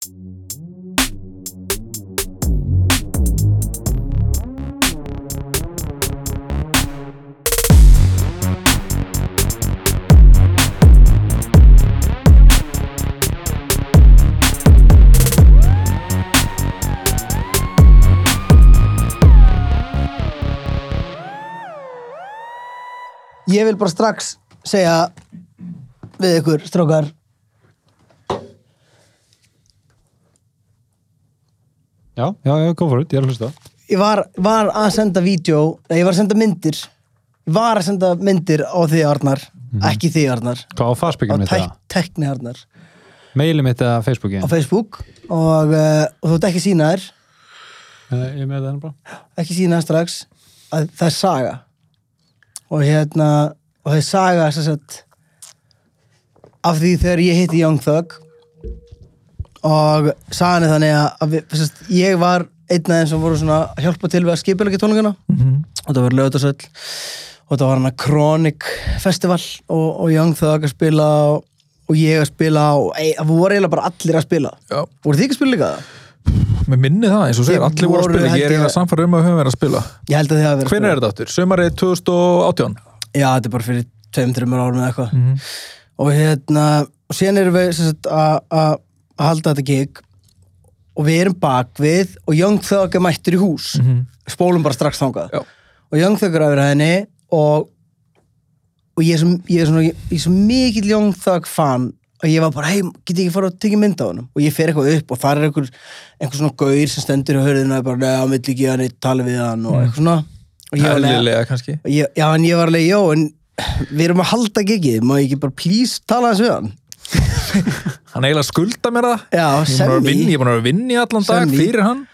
Ég vil bara strax segja við ykkur, strákar Já, já, já, go for it, ég er að hlusta. Ég var, var að senda vídeo Nei, ég var að senda myndir. Ég var að senda myndir á því Arnar. Ekki því Arnar. Hvað á Á farspekinu mitt tek, eða? tekni Arnar. Maili mitt eða Facebooki? Á Facebook. Og, uh, og þú ert ekki sína þér Eh, Ég með það bara. Ekki sína þér strax. Að Það er saga. Og hérna Og það er saga sagt Af því þegar ég hitti Young Thug Og sagan er þannig að, við, sem sagt, ég var einn af þeim sem voru svona að hjálpa til við að skipilegja tónleikana og það var lögðarsöll og það var hann að Chronic Festival og, og Young Thug að spila og, og ég að spila og það voru eiginlega bara allir að spila Já. voru þið ekki að spila líka það? Mér minni það, eins og segir, allir voru að spila Ég er eiginlega samfæður um að höfum verið að spila Hvernig er þetta áttur? Sömarið 2018? Já, þetta er bara fyrir tveim, þreim árum eða eitthvað Mhm. og hérna, og síðan erum við að að- halda þetta gig og við erum bakvið og Young Thug er mættur í hús. Spólum bara strax þangað. Já. og Young Thug er yfir henni og og ég er svo, ég er svona, ég er svo mikill Young Thug fan og ég var bara, hei, get ég ekki fara að tekja mynd á honum? Og ég fer eitthvað upp og þar er einhver einhver svona gaur sem stendur í hörðinu og bara, neða, hann vill ekki að neitt tala við hann og eitthvað svona. Og ég var alveg- Eðlilega kannski. Og ég, já, en ég var alveg, jó, en við erum að halda gigið, má ég ekki bara please tala þess við hann? Hann eiginlega skulda mér það Já, Ég er búin að vinna- í allan dag Semmi. fyrir hann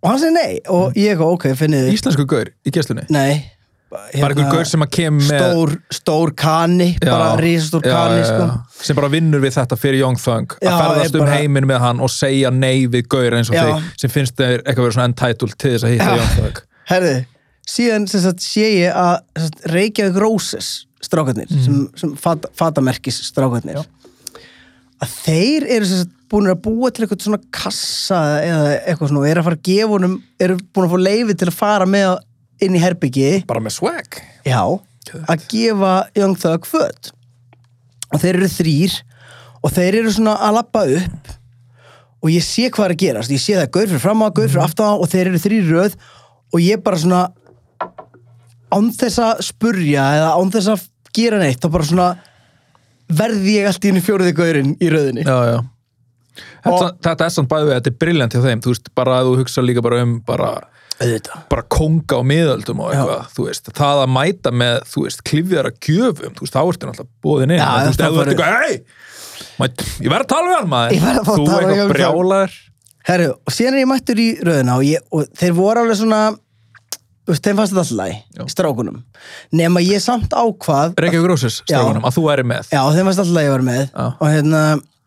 Og hann segi nei, og ég eitthvað, ok, finnið. Íslensku gaur í gesslunni Nei. Bara einhver gaur sem að kem með Hérna, Stór, stór kani, bara risastór já, kani, já, sko. já. sem bara vinnur við þetta fyrir Young Thug að ferðast er um bara- heiminn með hann og segja nei við gaur eins og Já. þig sem finnst þeir eitthvað verið svona entitled til þess að hitta Já. Young Thug Herði, síðan sé ég að Reykjavík Roses strákarnir, sem, sem fat, fatamerkis strákarnir, að þeir eru sem sagt búin að búa til eitthvað svona kassa eða eitthvað svona og eru að fara að gefa honum, eru búin að fá leifi til að fara með inn í herbyggi. Bara með swag. Já, að gefa Young Thug föt. Og þeir eru þrýr og þeir eru svona að lappa upp og ég sé hvað er að gerast. Ég sé það gaur fyrir fram á, gaur fyrir aftan á og þeir eru þrýr röð og ég bara svona án þess að spurja eða án þess að gera neitt þá bara svona verði ég allt í henni fjóruði gaurinn í röðinni. Já, já. Þetta, þetta er samt bæði við, þetta er briljant hjá þeim þú veist, bara að þú hugsa líka bara um bara, bara konga á miðöldum og eitthvað, þú veist, það að mæta með, þú veist, klifjara gjöfum þú veist, þá ertu náttúrulega bóðin inn. Já, þú veist, ef þú ert eitthvað, hei ég verð að tala við hann maður. Að að þú eitthvað brjálaður. Herru, og síðan er ég mættur í röðina og, ég, og þeir voru alveg svona veist, þeim fannst þetta alltaf Já. læg strákunum, nema ég samt ákvað Reykjavík Rósis, strákunum, að þú væri með. Já, þeim fannst alltaf ég var með. Já. og hérna,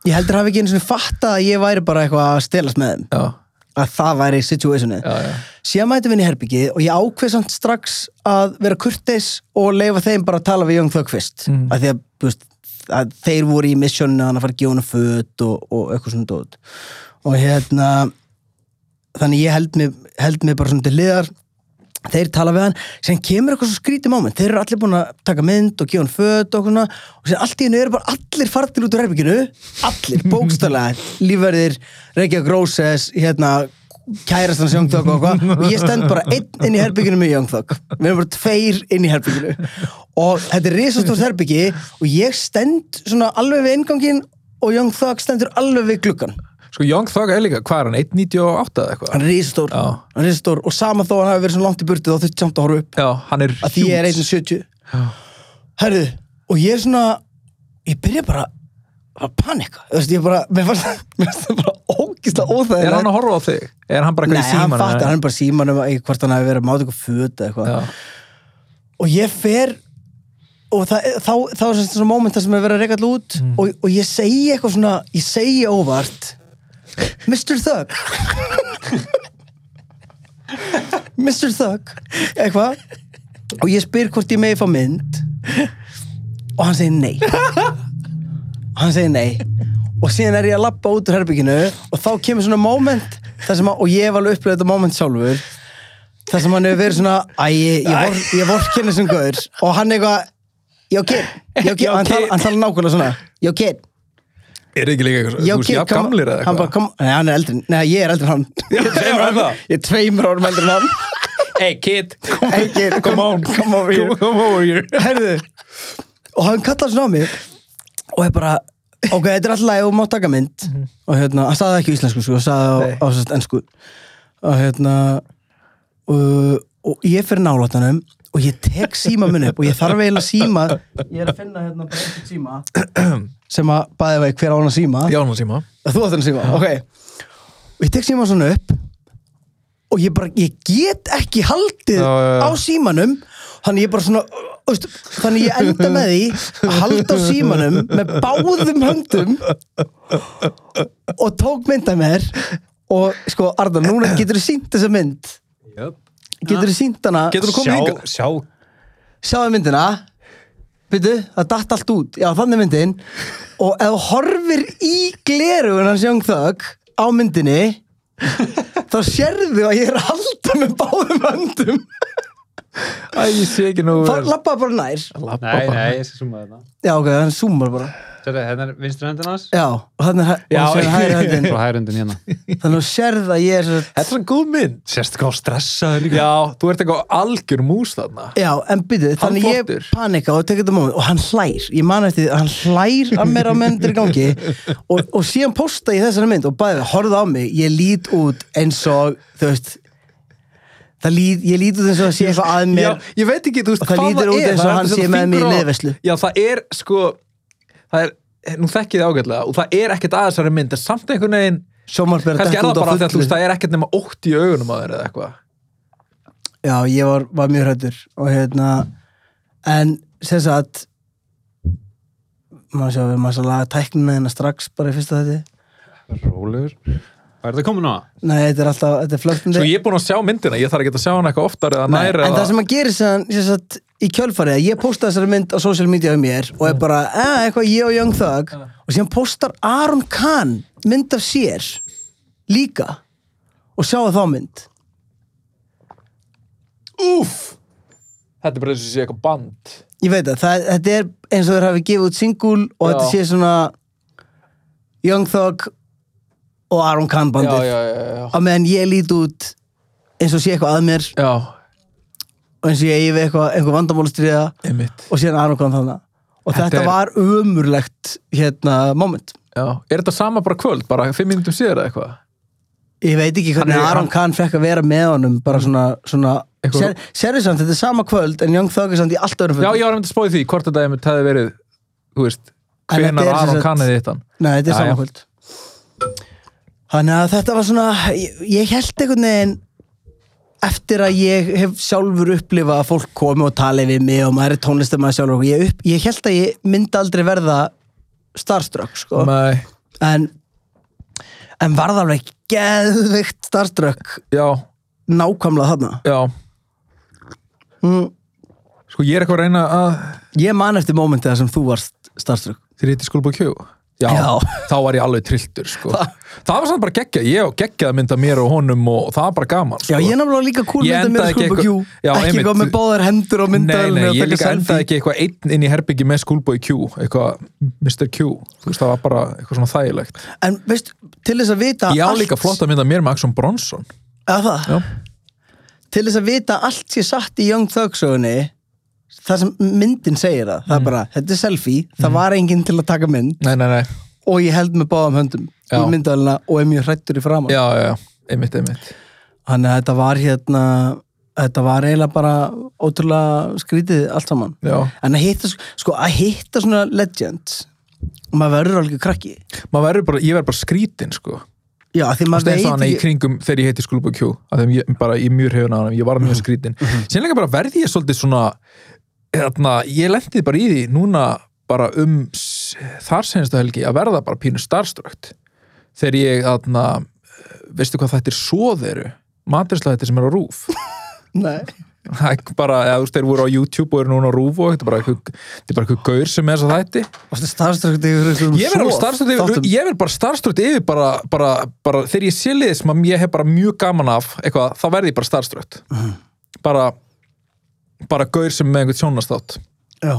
ég heldur hafi ekki einu svona fattað að ég væri bara eitthvað að stelast með þeim. Já, að það væri situationið. Já, já. síðan mættum við inn í herbyggið og ég ákveð samt strax að vera kurteis og leifa þeim bara að tala við Thug fyrst. Mm. að því að, veist, að þeir voru í missioninu að fara að gefa hana föt og, og eitthvað svona dót. Og hérna þannig ég held mig, held mig bara svona til liðar þeir tala við hann, sem kemur eitthvað svo skrítið moment, þeir eru allir búin að taka mynd og gefa hann föt og svona og sem allt í hennu eru bara allir fartir út úr herbygginu allir, bókstallega, lífverðir Reykjavík Róses, hérna kærastan Young Thug og eitthvað. Og ég stend bara einn inn í herbygginu með Young Thug. Við erum bara tveir inn í herbygginu og þetta er risastórt herbyggi og ég stend svona alveg við ingangin og Young Thug stendur alveg við gluggan Sko Young Thug er líka, hvað er hann, 1.98 eða eitthvað? hann er risastór, hann er risastór og sama þó hann hafi verið svona langt í burtu þá þurfti samt að horfa upp. Já, hann er að því ég er 1.70 herru, og ég er svona ég byrja bara að panika, þú veist, ég bara mér fannst það bara ógislega óþægilegt. Er hann að horfa á þig? Er hann bara Nei, eitthvað í hann síman? fattar, hann er bara símanum í hvort hann hafi verið að máta eitthvað föt eitthvað. Og ég fer og það, þá, þá er svona momenta sem er verið að reyka alltaf út Mm. og, og ég segi eitthvað svona ég segi óvart Mr. Thug. Mr. Thug eitthvað. Og ég spyr hvort ég megi fá mynd. Og hann segir nei. Og hann segir nei. Og síðan er ég að labba út úr herbygginu og þá kemur svona moment að, og ég hef alveg upplegað þetta moment sjálfur þar sem hann hefur verið svona æ, ég, ég, vor, ég vorkenni sem gaur. Og hann eitthvað, ég ok ég ok, og hann tala, nákvæmlega svona ég ok, Er ekki líka eitthvað, þú veist, jafn gamlir eða eitthvað? kom, nei, hann er eldri, nei, ég er eldri en hann. Er tveimur árum- það? ég er tveimur árum eldri en hann. Hey kid, hey kid, come on, come over here. Come over here. Herðu, og hann kallar svona á mig og ég bara ok, þetta er alltaf læg og má taka mynd. Og hérna, hann það ekki íslensku sko, hann sagði það á, á ennsku og hérna og, og ég fyrir nálatanum og ég tek síma minn upp og ég þarf eiginlega síma ég er að finna hérna bara eitthvað síma. sem að bæði vegi hver á hann að síma? Já, hann síma. Þú átt hann að síma, ok. Og ég tek síma svona upp og ég bara, ég get ekki haldið Já, já, já. á símanum. Þannig ég bara svona veist, þannig ég enda með því að halda á símanum með báðum höndum og tók mynd af mér og sko, Arnar, núna getur þú sínt þessa mynd. Jöp. Getur þú sínt hana? Getur þú komið hingað? Sjá, sjáðu myndina. Byrju, það datt allt út, já þannig er myndin. Og ef þú horfir í glerugun hans Young Thug á myndinni þá sérðu að ég er að halda með báðum höndum. Æ, ég sé ekki nú það lappa bara nær. Lappa Nei, bara. nei, ég skal suma þetta já ok, hann zoomar bara Sérðu, hérna er vinstri höndin hans. Já, og þannig er hægri höndin Svo hægri höndin hérna. Þannig að þú sérð að ég er svo Þetta er svona góð mynd. Sérstu hvað stressaður líka? Já, þú ert eitthvað algjör mús þarna. Já, en byrju, þannig ég flottur. panika og tekið þetta moment og hann hlær, ég man eftir því að hann hlær að mér á myndir í gangi. Og, og síðan posta ég þessari mynd og bæði, horfðu á mig, ég lít út eins og, þú veist það lít, ég lít út eins og að sé eitthvað að mér. Já, ég veit ekki, þú veist Og það hvað lítur út er. eins og Það er hann sé með mér í á- liðveislu. Já, það er sko það er, nú þekki ég það ágætlega og það er ekkert aðeinsari mynd en samt einhvern veginn, kannski er það bara því að þú veist, það er ekkert nema ótt í augunum að þér eða eitthvað. Já, ég var, var mjög hrættur og hérna en sem sagt maður sjá, við maður svo laga tæknina hérna strax bara í fyrsta þetta Rólegur. Er þetta komin á? Nei, þetta er alltaf, þetta er flögtandi Svo ég er búin að sjá myndina, ég þarf ekki að sjá hana eitthvað oftar eða Nei, nær en það sem að gera sem, sem sagt, í kjölfarið að ég posta þessari mynd á social media um mér og er bara, eh, eitthvað ég og Young Thug. Og síðan postar Aron Kahn mynd af sér líka og sjáu þá mynd. Úff! Þetta er bara eins og sé eitthvað band. Ég veit það, það þetta er eins og þeir hafi gefið út single og Já. þetta sé svona Young Thug og Aron Kahn Já, bandið já, já, já, á meðan ég lít út eins og sé eitthvað að mér. Já. Og eins og ég eigi við eitthvað, eitthvað vandamálustriða og síðan Aron Kahn þannig og Þetta þetta er- var umurlegt hérna moment já. Er þetta sama bara kvöld, bara fimm mínútum síðar eða eitthvað? Ég veit ekki hvernig Hann Aron Kahn fekk að vera með honum bara svona, svona Eitthvað- samt, þetta er sama kvöld en Young Thug er samt í allt öðrum Já, fötum. ég var að spáði því, hvort þetta hefði verið þú veist, er sem Aron sagt- kanniði þetta Nei, þetta er Já, sama já. kvöld Þannig að þetta var svona ég, ég held einhvern veginn eftir að ég hef sjálfur upplifað að fólk komi og tali við mig og maður er tónlistamæður sjálfur og ég, upp, ég held að ég myndi aldrei verða starstruck sko. En en varð alveg geðvikt starstruck. Já, nákvæmlega þarna. Já. Mm, Sko ég er eitthvað að reyna að Ég man eftir mómentið þar sem þú varst starstruck. Þér hitti skólbúið kjú Já, Já. þá var ég alveg trilltur sko. Það var samt bara geggja, ég og geggjaði mynda mér og honum og það var bara gaman sko. Já, ég náttúrulega líka cool Ég myndað mér að ekki eitthvað- Já, með báðar hendur og Nei, myndaðalinn nei, og ég líka endaði ekki eitthvað einn inn í herbyggi með skólbúið kjú eitthvað Mr. Q þú veist, það var bara eitthvað svona þægilegt En veist, til þess að vita Ég á allt líka flott að mynda mér með Axon Bronson Eða það? Já. Til þess að vita allt sé satt í Young Thug sögunni Það sem myndin segir það Það er bara, þetta er selfie, það var enginn til að taka mynd. Nei, nei, nei, og ég held með báðum höndum Já. í myndalina og er mjög hrættur í framan. Já, já, já, einmitt, einmitt. Þannig að þetta var hérna þetta var eiginlega bara ótrúlega skrítið allt saman. Já, en að hitta, sko, að hitta svona legends maður verður alveg krakki. Maður verður bara, ég verður bara skrítin sko. Já, því maður er svona í veit kringum þegar ég heiti Skúlbúið Q að þeim ég, bara, ég mjög hefuna á hann, ég var mjög skrítin. Sérlega bara verði ég svolítið svona þarna, ég lendið bara í því núna bara um þar senstu helgi að verða bara pínu starstrukt þegar ég þarna, veistu hvað þetta er svoð eru? Maturslæðið sem er á rúf Nei. Það bara, eða, þú veist, þeir voru á YouTube og eru núna á Rúf og þetta er bara eitthvað, gaur sem er þess að þætti. Varstu starfströkt yfir einhverjum ég verð verð bara starfstöð yfir bara, bara, bara þegar ég sé liðið sem ég hef bara mjög gaman af eitthvað, þá verð ég bara starfstöð Mhm. bara bara gaur sem með einhvern sjónastátt Já,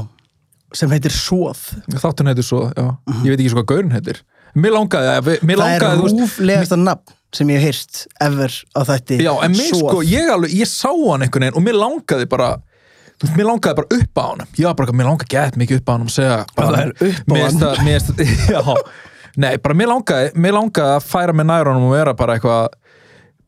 sem heitir Soð. Þáttun heitir svo, já, ég veit ekki svo hvað gaurin heitir. Mér langaði, að-. Það er langaði veist, rúflegasta nafn sem ég hef heyrt ever á þætti já, en mér Soð. sko, ég alveg ég sá hann einhvern veginn og mér langaði bara mér langaði bara upp á hann. Var bara, mér langaði gett mikið upp á hann og segja bara, er mér finnst það- já, nei, bara mér langaði mér langaði að færa mig nær honum og vera bara eitthvað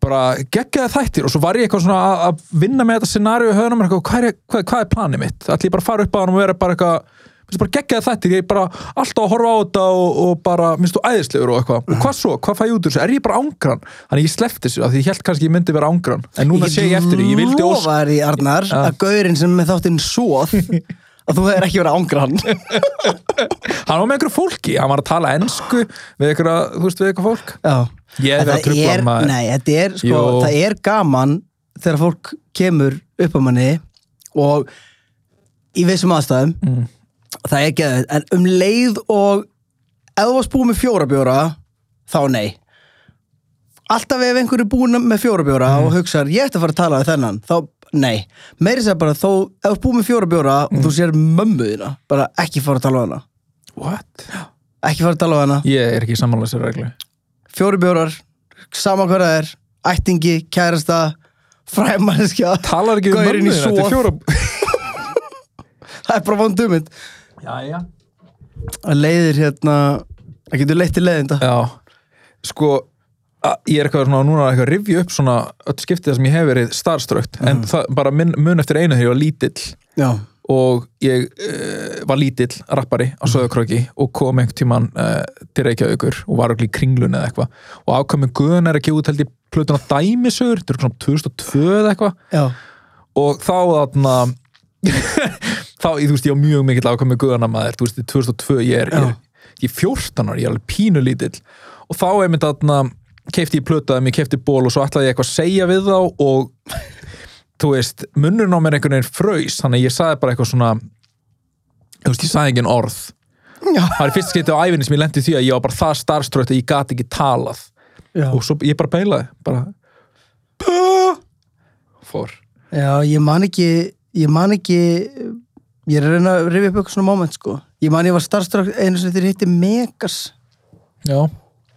bara geggjaði þættir og svo var ég eitthvað svona að, að vinna með þetta scenaríu í höfnum eitthvað, hvað, er, hvað, hvað er planið mitt? Ætli ég bara fara upp á hann og vera bara eitthvað minnst bara geggjaði þættir, ég er bara alltaf að horfa á þetta og, og bara, minnst þú æðislegur og eitthvað, og hvað svo, hvað fæ ég út úr þessu? Er ég bara ángran, þannig ég slefti þessu því ég held kannski ég myndi vera ángran, en núna sé ég eftir því. Ég vildi ós lofa þér í Arnar að gaurinn sem með þáttinn Soð að þú hefur ekki verið að ángra hann var með einhverju fólki, hann var að tala ensku við einhverja, þú veist, við eitthvað fólk Já Ég verið að er, maður. Nei, þetta er sko, Jú. það er gaman þegar fólk kemur upp á manni og í vissum aðstæðum Mm. það er geðið, en um leið og ef þú varst búið með fjóra bjóra þá nei alltaf ef einhver er búin með fjóra bjóra Mm. og hugsaður, ég ætti að fara að tala við þennan þá, nei, meiri sér bara þó ef þú búið með fjóra bjóra og Mm. þú sér mömmuðina, bara ekki fara að tala við hana. What? ekki fara að tala við hana. Ég er ekki sammála þessu reglu. Fjóri bjórar, sama það er ættingi, kærasta fræmanneskja Talar ekki um Gaurinn í mömmu þína, þetta er soð. fjóra það er bara vond ummynd Já, já að leiðir hérna það getur leitt til leiðinda. Já, sko ég er eitthvað svona núna eitthvað að rifja upp svona öll skiptið sem ég hef verið starströkt en það bara mun, mun eftir einu þegar ég var lítill. Já, og ég uh, var lítill rappari á Söðukröki og kom einhvern tíman uh, til Reykjavíkur og var öll í kringlun eða eitthvað. Og ákvæmum Guðan er að gefa út held ég plötuna Dæmisögur, þetta er svona 2002 eða eitthvað. Já, og þá þarna þá, ég, þú veist, ég var mjög mikill ákvæmum Guðana maður, þú veist, í 2002 ég er, ég ég er 14 ára, ég er alveg pínu lítill. Og þá er mitt þarna keifti ég plötaðum, ég keifti ból og svo ætlaði ég eitthvað að segja við þá og þú veist, munnurinn á mér einhvern veginn fraus, þannig að ég sagði bara eitthvað svona þú veist, ég sagði engin orð. Já, það er fyrst skipti á æfinni sem ég lendi því að ég var bara það starfströkt að ég gat ekki talað. Já. og svo ég bara beilaði bara "Bá!" fór. Já ég man ekki ég man ekki ég er að reyna að rifja upp eitthvað svona moment sko. Ég man ég var starfströkk einu sem þeir hitti Megas. Já,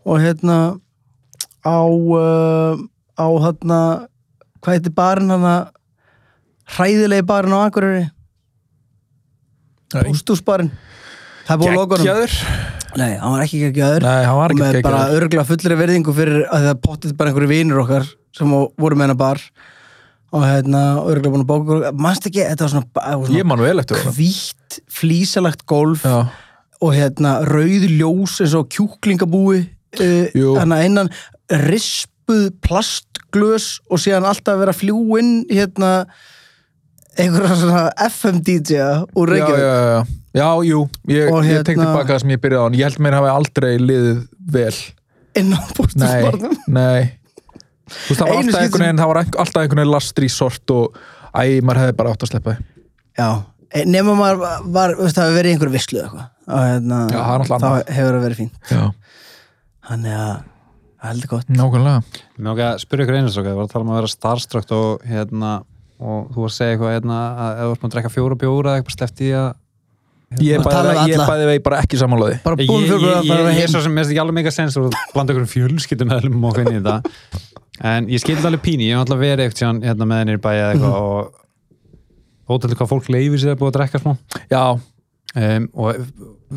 og hérna á uh, á hérna hvað heitir barinn hana hræðilegi barinn á Akureyri. Póstúsbarinn það búið að loka honum geggjaður. Nei, hann var ekki geggjaður. Nei, hann var ekki með bara örgla fullri verðingu fyrir að það pottið bara einhverju vinur okkar sem voru með hennar bar. Og hérna örgla búin að bóka mannst ekki, þetta var svona, svona það hvítt flísalagt golf já, og hérna rauð ljós eins og kjúklingabúi Jú. uh, hérna innan rispuð plastglös og síðan alltaf vera að fljú inn hérna einhverja svona FM DJ úr já, já, Reykjavík já, já, jú ég, Og ég tek hérna- tilbaka það sem ég byrjaði á en ég held mér hafi aldrei liðið vel. Inn á nei, póstusbarnum nei. Þú veist, það var Einu alltaf skipti einhvern veginn það var alltaf einhvern veginn lastri sort og æ, maður hefði bara átt að sleppa því. Já, e, nema maður var, veist, það hefur verið í einhverju vislu eða eitthvað. Og hérna, Já, það er náttúrulega annað. hefur það verið fínt. Já, Þannig að það er heldur gott. Nákvæmlega. Mér okkar að spyrja ykkur einu stróka, það var að tala um að vera starfströkt og hérna, og þú var að segja eitthvað hérna, að ef þú ert búin að drekka fjóra bjóra eða eitthvað slefti í að ég Bara tala bæði, við ég bæði vegi bara ekki samanlóði Bara Ég, búin ég, fyrir ég, að ég, ég er heim svo sem, mér finnst ekki alveg mega sens og blanda ykkur fjölskyldum meðlum og hvernig þetta. En ég skildi alveg píni, ég hef alltaf verið eitthvað hérna með henni í bæja eða eitthvað og ótrúlega hvað fólk leifir sér að búið að drekka smá. Já, um, og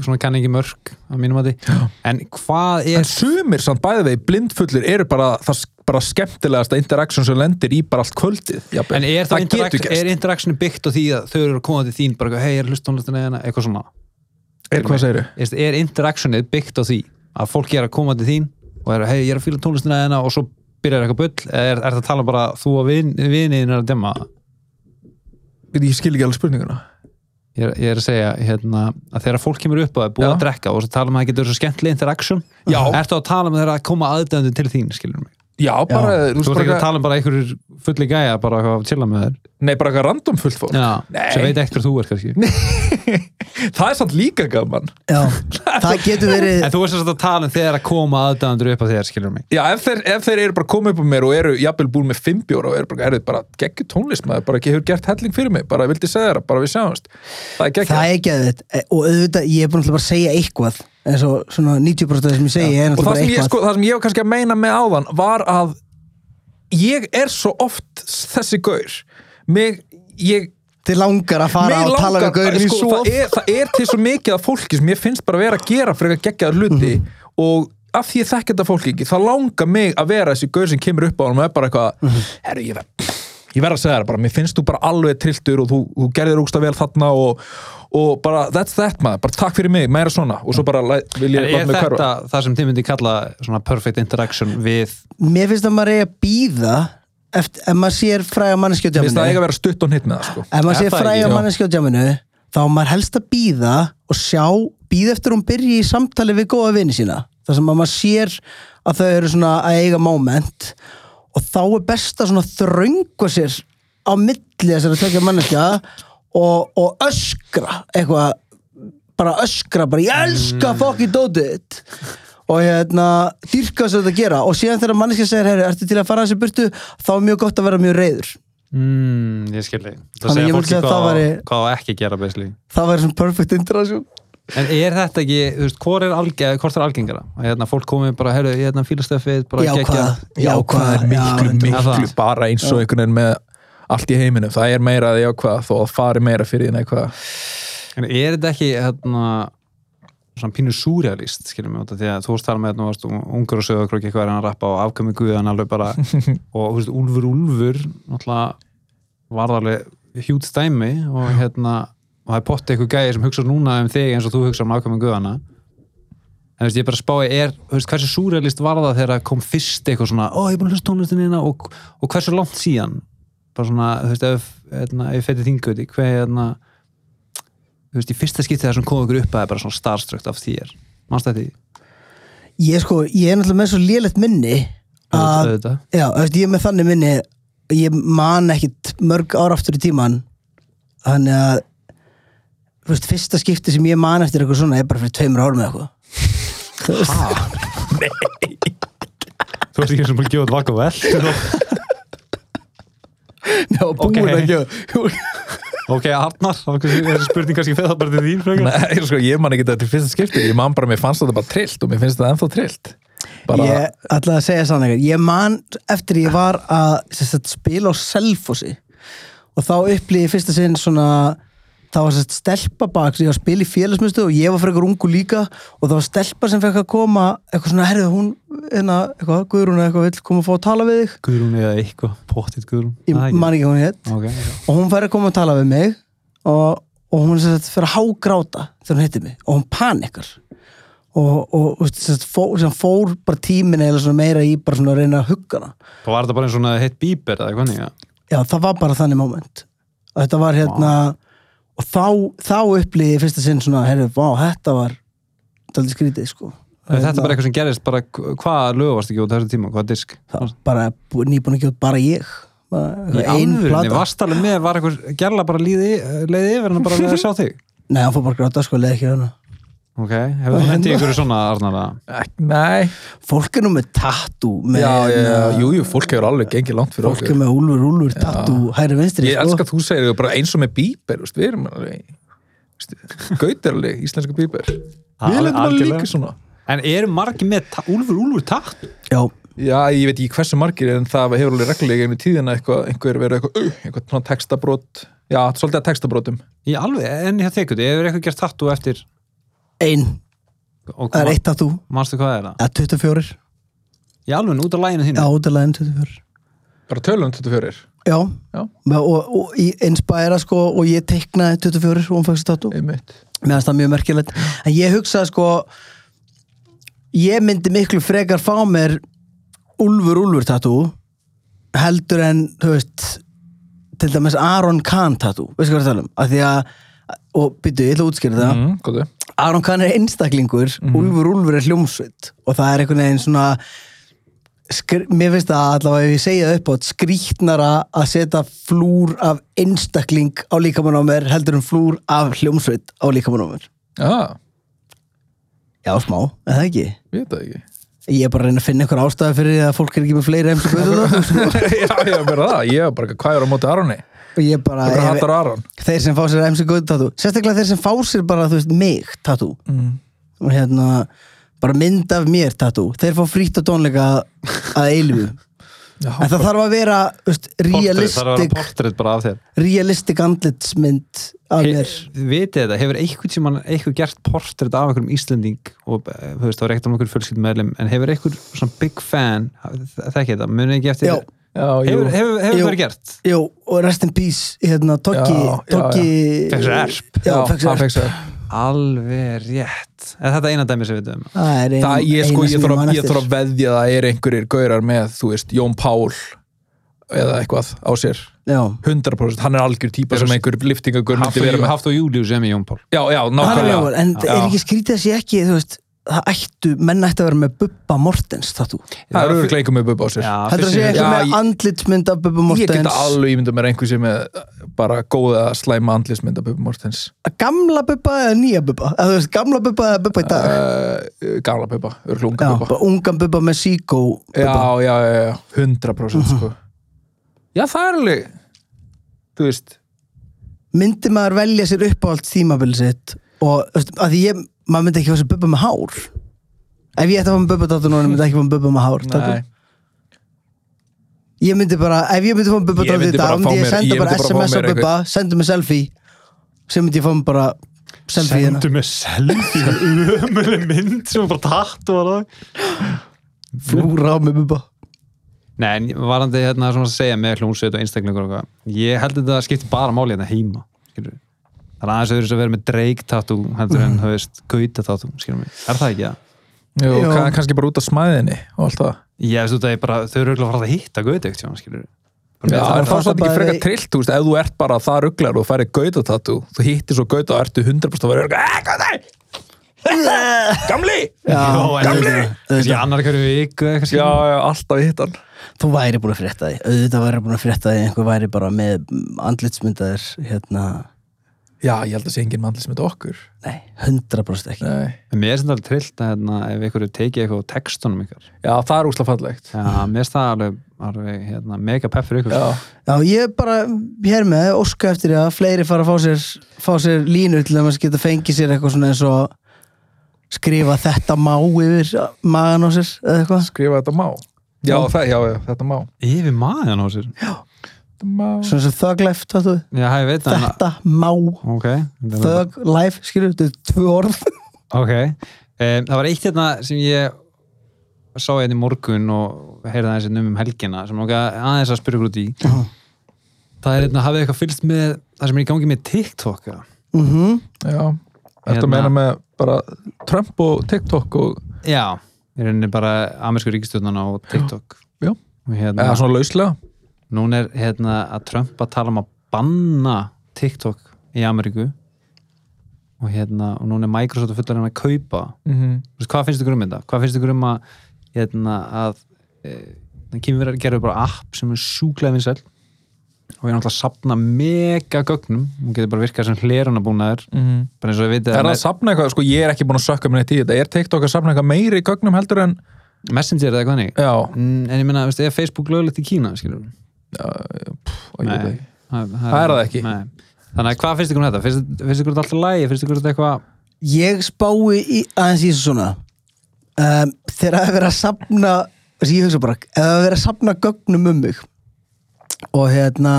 svona kann ekki mörg á mínum að því, en hvað er en sumir samt bæði vegi blindfullir eru bara það bara skemmtilegasta interaktion sem lendir í bara allt kvöldið jafnvel. En er, það gerst. er interactionu byggt á því að þau eru að koma til þín bara, hei, er hlustónlistin eða eitthvað svona. Er hvað segir er, er interactionið byggt á því að fólk er að koma til þín og er að, hei, ég er að fíla tónlistina eða og svo byrjar eitthvað bull? Eða er, er það að tala bara þú og vin, viniðin er að demma? Ég skil ekki alveg spurninguna ég er, ég er að segja hérna, að þegar fólk kemur upp og er búið Já. að drekka og tala um að það getur svo skemmtileg interaction Já. ertu að tala um þegar að koma aðdæmdu til þín skilur mig? Já, bara, Þú þú veist ekki bara, að tala um bara einhverjur fulli gæja bara að chilla með þér? Nei, bara eitthvað random fullt fólk. Já, sem veit ekkert þú er kannski Það er samt líka gaman. Já, það getur verið En þú veist að tala um þegar að koma aðdæðandur upp á þér, skilur mig? Já, ef þeir, ef þeir eru bara komið upp á mér og eru jafnvel búin með fimm bjóra og eru bara, er bara geggjur tónlist maður, bara ekki hefur gert helling fyrir mig, bara vildi segja þeirra, bara við sjáumst. Það er geggjur Það er að þetta og auðvitað, ég er búin að bara segja eitthvað eins og svona 90% af það sem ég segi er og það sem, ég, sko, það sem ég var kannski að meina með áðan var að ég er Þið langar að fara mig og tala við langar, gaurin í sko, svo það, er, það er til svo mikið af fólki sem ég finnst bara vera að gera fyrir að gegja hluti Mhm. og af því ég þekki þetta fólki ekki þá langar mig að vera þessi gaur sem kemur upp á hann og er bara eitthvað Mhm. herru, ég, ver, ég verð að segja það bara, mér finnst þú bara alveg trilltur og þú, þú gerðir úgsta vel þarna og, og bara that's that maður, bara takk fyrir mig, meira svona og svo bara vil ég er láta mig þetta hverfa það sem þið myndi kalla svona perfect interaction við Mér finnst að maður eigi að býða eftir, ef maður sér fræga manneski á Mér finnst það eiga að vera stutt og hitt með það sko. ef maður sér á djáminu þá maður helst að býða og sjá, býða eftir hún byrji í samtali við góða vini sína. Þar sem að maður sér að þau eru svona að eiga moment og þá er best að svona þröngu sér á milli þessari tökja manneskja og, og öskra eitthvað bara öskra, bara ég elska fokki dótið og hérna dýrka þess að þetta gera. Og síðan þegar manneskja segir, heyri, ertu til að fara þessi burtu? Þá er mjög gott að vera mjög reyður mm, ég skilji það segja fólki hvað, væri- hvað á ekki að gera basically. Það væri svona perfect interaction. En er þetta ekki, þú veist, hvort er, alge, hvort er algengara? Að hérna, fólk komið bara, herru, ég hérna fílastöfið, bara jákvæð, geggjað. jákvæð er miklu, já, miklu það. bara eins og einhvern veginn með allt í heiminum, það er meira að jákvæð þó að fari meira fyrir því neikvæð En er þetta ekki, hérna, svona pínu súrealist, skiljum við, því að þú varst tala með hérna, varst ungur og sögur okkur eitthvað er hann að rappa og afkvæmi guðan alveg bara, og þú veist, Úlfur Úlfur, náttúrulega, var alveg hjút stæmi og hérna, og það er potti eitthvað gæði sem hugsa núna um þig eins og þú hugsa um afkvæmi guðana. En þú veist, ég bara spái, er, þú veist, hversu súrealist var það þegar kom fyrst eitthvað svona, ó, ég er búin að hlusta tónlistin hérna og, og hversu langt síðan? Bara svona, þú veist, ef, hérna, ef ég fætti þinguði, hver, hérna, þú veist, í fyrsta skipti það sem kom okkur upp að það er bara svona starstrukt af þér. Mannst þetta í ég sko, ég er náttúrulega með svo lélegt minni að, auðvitað. Já, þú veist, ég er með þannig minni ég man ekkit mörg ára aftur í tíman þannig að þú veist, fyrsta skipti sem ég man eftir eitthvað svona er bara fyrir tveimur árum eða eitthvað. Veist, þú veist ekki sem bara gjóð vaka vel já, búin Ok. að gera ok, Arnar, þessi spurning kannski fyrir það bara til þín frekar. Nei, sko, ég man ekki þetta til fyrsta skipti ég man bara, mér fannst þetta bara trillt og mér finnst þetta ennþá trillt. Bara, Ég ætla að segja sann eitthvað. Ég man eftir ég var að sagt, spila á Selfossi. Og þá upplýði ég fyrsta sinn svona það var sérst stelpa bak sem ég var að spila í félagsmyndstöð og ég var fyrir ungu líka og það var stelpa sem fekk að koma eitthvað svona, herrið hún hérna, eitthvað, Guðrún eða eitthvað vill koma að fá að tala við þig? Guðrún eða eitthvað, pottitt Guðrún. Ég ekki. man ekki hvað hún hétt ok, ok. og hún fær að koma að tala við mig og, og hún sérst fyrir að hágráta þegar hún hitti mig og hún panikar. Og, og, og sérst, fór, fór bara tímin eða svona meira í bara svona að reyna að hugga hana og hérna þá, þá upplýði ég fyrsta sinn svona, herru, vá, þetta var daldið skrítið, sko. Þetta er bara eitthvað sem gerist bara, hvað lög varst ekki út þessu tíma, hvað disk? Það var bara bú- nýbúin að gjóta bara ég. Bara í eitthvað ein alvörunni, plata. Varst alveg með var eitthvað gerla bara leiði yfir en bara að sjá þig? Nei, hann fór bara gráta, sko, leði ekki hana ok, hefur þú hendið ykkur svona Arnar að nei. Fólk er nú með já, já, hérna, jú, jú, fólk hefur alveg gengið langt fyrir fólk okkur. er með úlfur, úlfur, tattoo hæri vinstri, ég sko. elska að þú segir það bara eins og með bíber veist, við erum alveg gaut alveg, íslenska bíber. Við lendum alveg líka svona. En eru margir með úlfur, úlfur takt já, já, ég veit ekki hversu margir en það hefur alveg reglulega einhvern tíðina eitthvað, einhver verið eitthvað, uh, eitthvað svona textabrót já, svolítið að textabrótum í alveg, en ég þekku þið, hefur eitthvað gert tattoo eftir ein, og það er eitt tattoo manstu hvað er það? eða 24, í alveg, út af læginu já, þínu út af lægin 24 bara tölum 24 já, Já. og, og, og í inspæra sko og ég teiknaði 24 og hún fækst tattoo. Einmitt. Mér finnst það mjög merkilegt. En ég hugsaði sko ég myndi miklu frekar fá mér Úlfur Úlfur tattoo heldur en þú veist til dæmis Aron Kahn tattoo. Veistu hvað ég er að tala um? Að því að og byrju, ég ætla að útskýra það. Mm, Aron Kahn er einstaklingur Mhm. Úlfur Úlfur er hljómsveit. Og það er einhvern veginn svona skr mér finnst það allavega ef ég segja það upp á skrítnara að setja flúr af einstakling á líkamann á mér heldur en flúr af hljómsveit á líkamann á mér. Já, já smá, eða ekki? Ég veit það ekki ég er bara að reyna að finna einhver ástæði fyrir því að fólk er ekki með fleiri MC Gauta Já, ég er bara það, ég er bara hvað er á móti Aroni? Og ég bara, Hvað ef, hattar Aron? þeir sem fá sér MC Gauta tattoo. Sérstaklega þeir sem fá sér bara, þú veist, mig tattoo. Mm. og hérna bara mynd af mér tattoo. Þeir fá frýtt og tónleika að eilfu Já, en það þarf að vera það er realistic andlitsmynd af mér. vitið þetta, hefur eitthvað sem eitthvað gert portrétt af einhverjum Íslending og eh, þú veist, það var ekkert um einhver fjölskyldum meðlum en hefur eitthvað svona big fan þekki þetta, munið ekki eftir jú. Hefur, hefur, hefur Jú. verið gert? Jú, og rest in peace hérna, Toggi Toggi Fekk sér erp. Alveg rétt. Er þetta eina dæmi sem við veitum Það er sko, eina ég, sem þarf man að, ég eftir. þarf að veðja að það er einhverjir gaurar með, þú veist, Jón Pál eða eitthvað á sér. Já, 100% hann er algjör típa sem einhver liftingagur myndi vera með. Haft og Július sem í Jón Pál. Já, já, hann er nákvæmlega. En Já. er ekki skrítið að sé ekki þú veist, það ættu, menn ættu að vera með Bubba Mortens tattoo Það er auðvitað leikum með bubba á sér Heldur að sé eitthvað með ég- andlitsmynd af Bubba Ég get Mortens? alveg ímynda mér einhver sem er bara góða slæma andlismynda Bubba Mortens. Gamla Bubba eða nýja Bubba? Eða þú veist, gamla Bubba eða Bubba í dag? Uh, Gamla Bubba, örgulega unga Bubba. bara ungan Bubba með Seago já, Bubba. já, já, já, 100% sko. Já, það er alveg Þú veist. Myndi maður velja sér uppáhalds tímabil sitt og þú veist, að því ég maður myndi ekki fá sér Bubba með hár. Ef ég ætti að fá með Bubba tattoo núna myndi ég ekki fá með Bubba með hár tattoo. Nei, Ég myndi bara, ef ég myndi fá með Bubba Ég í myndi dag bara myndi fá ég mér- senda ég bara myndi bara fá SMS á mér Bubba sendu mig selfie sem myndi ég fá mig bara selfie hérna. Sendu með selfie umöðlega mynd sem bara tatt og það flúra á með Bubba. Nei, en varandi hérna svona að segja með hljómsveit og einstaklingur og eitthvað ég held að þetta skiptir bara máli hérna heima skilur. Það er aðeins að vera með Drake tattoo heldur en, þú veist, Gauta tattoo skilur mig, er það ekki það? Jú, Jú. kann, kannski bara út af smæðinni og allt það. Ég veist ég bara, þau eru auðvitað að fara að hitta Gauta ekkert, sjá, skilur Já, það er það ekki frekar trillt, þú veist, ef þú ert bara það rugglar og færi gauta tattu, þú hittir svo gauta og ertu 100% að vera eh, gauta! Gamli! Já, gamli! kannski annar hverju viku eða eitthvað já, alltaf hitt hann. Þú væri búin að frétta því, auðvitað væri búin að frétta því já, ég held að sé engin mandlis með okkur. Nei, 100% ekki. Nei. En mér er sem þetta trillt að hérna, ef ykkur tekið eitthvað á textunum ykkar. Já, það er úsla fallegt. Já, mér finnst það alveg, alveg hérna, mega pepp fyrir ykkur. Já, Já, ég bara, hér með, óska eftir því að fleiri fara að fá sér, fá sér línu til að maður geta fengið sér eitthvað svona eins og skrifa þetta má yfir magan á sér eða eitthvað. Skrifa þetta má. Já, það, já, já, þetta má. Yfir maðan á sér? Þetta má svona sem thug life, tattu Já, ég veit það þetta má, Ok, thug life skilur, þetta er tvö orð. Ok um, Það var eitt hérna sem ég sá hérna í morgun og heyrði aðeins hérna um um helgina sem nokkað aðeins að spyrja út í. Það er hérna, hafið eitthvað fylgst með það sem er í gangi með TikTok eða? mm já, þetta Hérna- meina með bara Trump og TikTok og Já, í rauninni bara amersku ríkistjórnana og TikTok. Já. og hérna, eða svona lauslega núna er hérna að Trump að tala um að banna TikTok í Ameríku. Og hérna, og núna er Microsoft fullar hann að kaupa. Mm -hmm. Veist, hvað finnst ykkur um þetta? Hvað finnst ykkur um að hérna, að e, verið að gera bara app sem er sjúklega vinsæl. Og er náttúrulega að sapna mega gögnum. Hún getur bara virkað sem hlerunabúnaður bara eins og við vitið Er það að að sapna eitthvað, sko ég er ekki búin að sökka mér neitt í þetta, er TikTok að sapna eitthvað meiri gögnum heldur en, Messenger eða eitthvað hannig já, en ég meina, veistu, er Facebook löglegt í Kína skilur við? Nei, það, Það er það ekki. Nei. Þannig að hvað finnst ykkur um þetta? Finnst, finnst ykkur þetta alltaf lægi? Finnst ykkur þetta eitthvað ég spái í, aðeins í þessu svona um, þegar það er verið að sapna þessi ég hugsa bara, ef það er verið að sapna gögnum um mig og hérna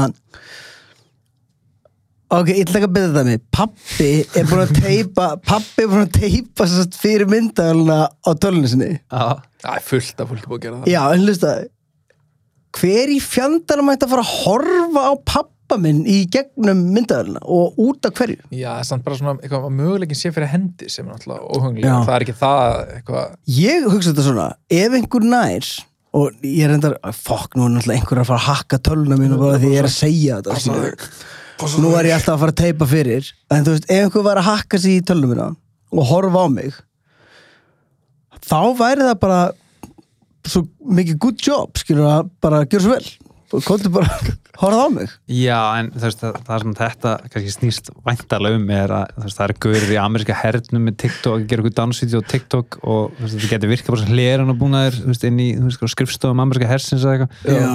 ok, ég ætla ekki að byrja þetta mig pappi er búin að teipa pappi er búin að teipa fyrir myndagöluna á tölunni sinni Já, Það er fullt af fólki búið að gera það já, en hlusta hver í fjandanum ætti að fara að horfa á pappa minn í gegnum myndagöluna og út af hverju? Já, það er samt bara svona eitthvað að möguleikin sé fyrir hendi sem er náttúrulega óhunglega, það er ekki það eitthvað, ég hugsa þetta svona ef einhver nær og ég er endar, fokk, nú er náttúrulega einhver að fara að hakka töluna mínu bara því ég er að segja þetta skilur. nú er ég alltaf að fara að teipa fyrir en þú veist, ef einhver var að hakka sig í töluna mína og horfa á mig þá væri það bara svo mikið good job skilur að bara gera svo vel. Og komdu bara, horfðu á mig. Já, en veist, það, það sem þetta kannski snýst væntalega um er að veist, það er guður í ameríska hernum með TikTok að gera eitthvað dansvídeó á TikTok og veist, þetta getur virkað bara sem hleran og búnaðir þú veist, inn í skrifstofum ameríska hersins eða eitthvað. Já.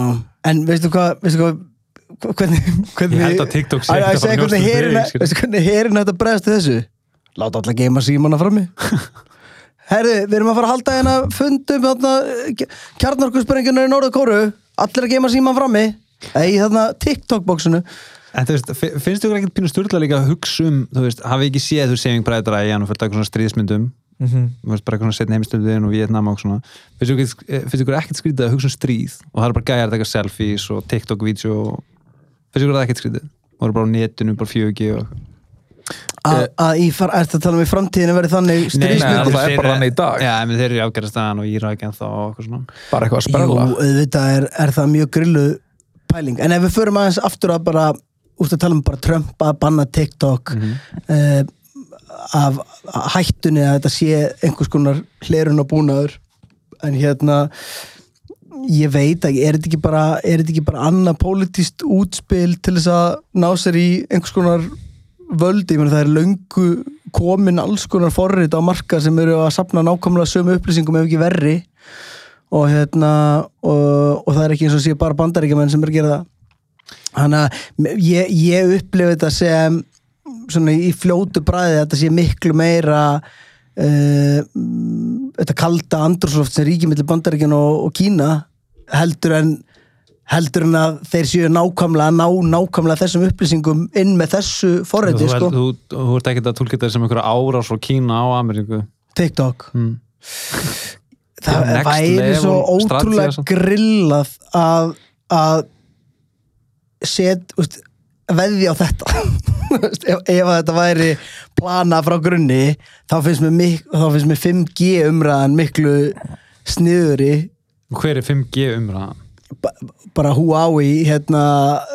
en veistu hvað, hvað hvernig, hvernig Ég held að TikTok sé Að- að að að skilur. veistu hvernig herin þetta bregðast þessu? Láta alla geima símanna frammi herðu, við erum að fara að halda hérna fundum þarna, kjarnarkussprengjuna í Norður Kóru allir að geima síman frammi. Í þarna TikTok-bóksinu En þú veist, fi- finnst þú ekkert pínu styrla líka að hugsa um, þú veist, hafi ekki séð þú saving bræðra í hann og fyrir eitthvað svona stríðismyndum Mhm. þú veist, bara eitthvað svona setni heimstöldin og Vietnam og svona. Finnst þú ekkert- eh, ekkert skrítið að hugsa um stríð? Og það er bara gæjar að taka selfies og TikTok-vídeó og finnst ykkur það ekkert skrítið? Og það er bara á netinu, bara 4G og að að í far, ertu að tala um í framtíðinu verið þannig nei, stríðsmyndir? það er bara þannig í dag. Já, þeir eru í Afganistan og Írak en þá og eitthvað svona. Bara eitthvað að Jú, sprella auðvitað er, er það mjög grillu pæling, en ef við förum aðeins aftur að bara, úrst að tala um bara Trump að banna TikTok mm af hættunni að þetta sé einhvers konar hlerun og búnaður. En hérna ég veit ekki, er þetta ekki bara er þetta ekki bara annað pólitíst útspil til þess að ná sér í einhvers konar völdi, ég meina það er löngu komin alls konar forrit á marka sem eru að sapna nákvæmlega sömu upplýsingum ef ekki verri. Og hérna og, og það er ekki eins og sé bara bandaríkjumenn sem er að gera það. Þannig að ég, ég upplifi þetta sem svona í fljótu bræði að þetta sé miklu meira uh, þetta kalda andrúsloft sem ríkir millir bandaríkjan og, og Kína heldur en heldur en að þeir séu nákvæmlega ná nákvæmlega þessum upplýsingum inn með þessu Þú, forriti þú, sko, þú, þú ert ekkert að tólka þetta sem einhverja árás frá Kína á Ameríku. TikTok. Mm. það next væri svo ótrúlega grillað að að set, úst, veðja á þetta. Ef, ef þetta væri plana frá grunni þá finnst mér, þá finnst mér 5G umræðan miklu sniðuri Hver er 5G umræðan? Ba bara Huawei hérna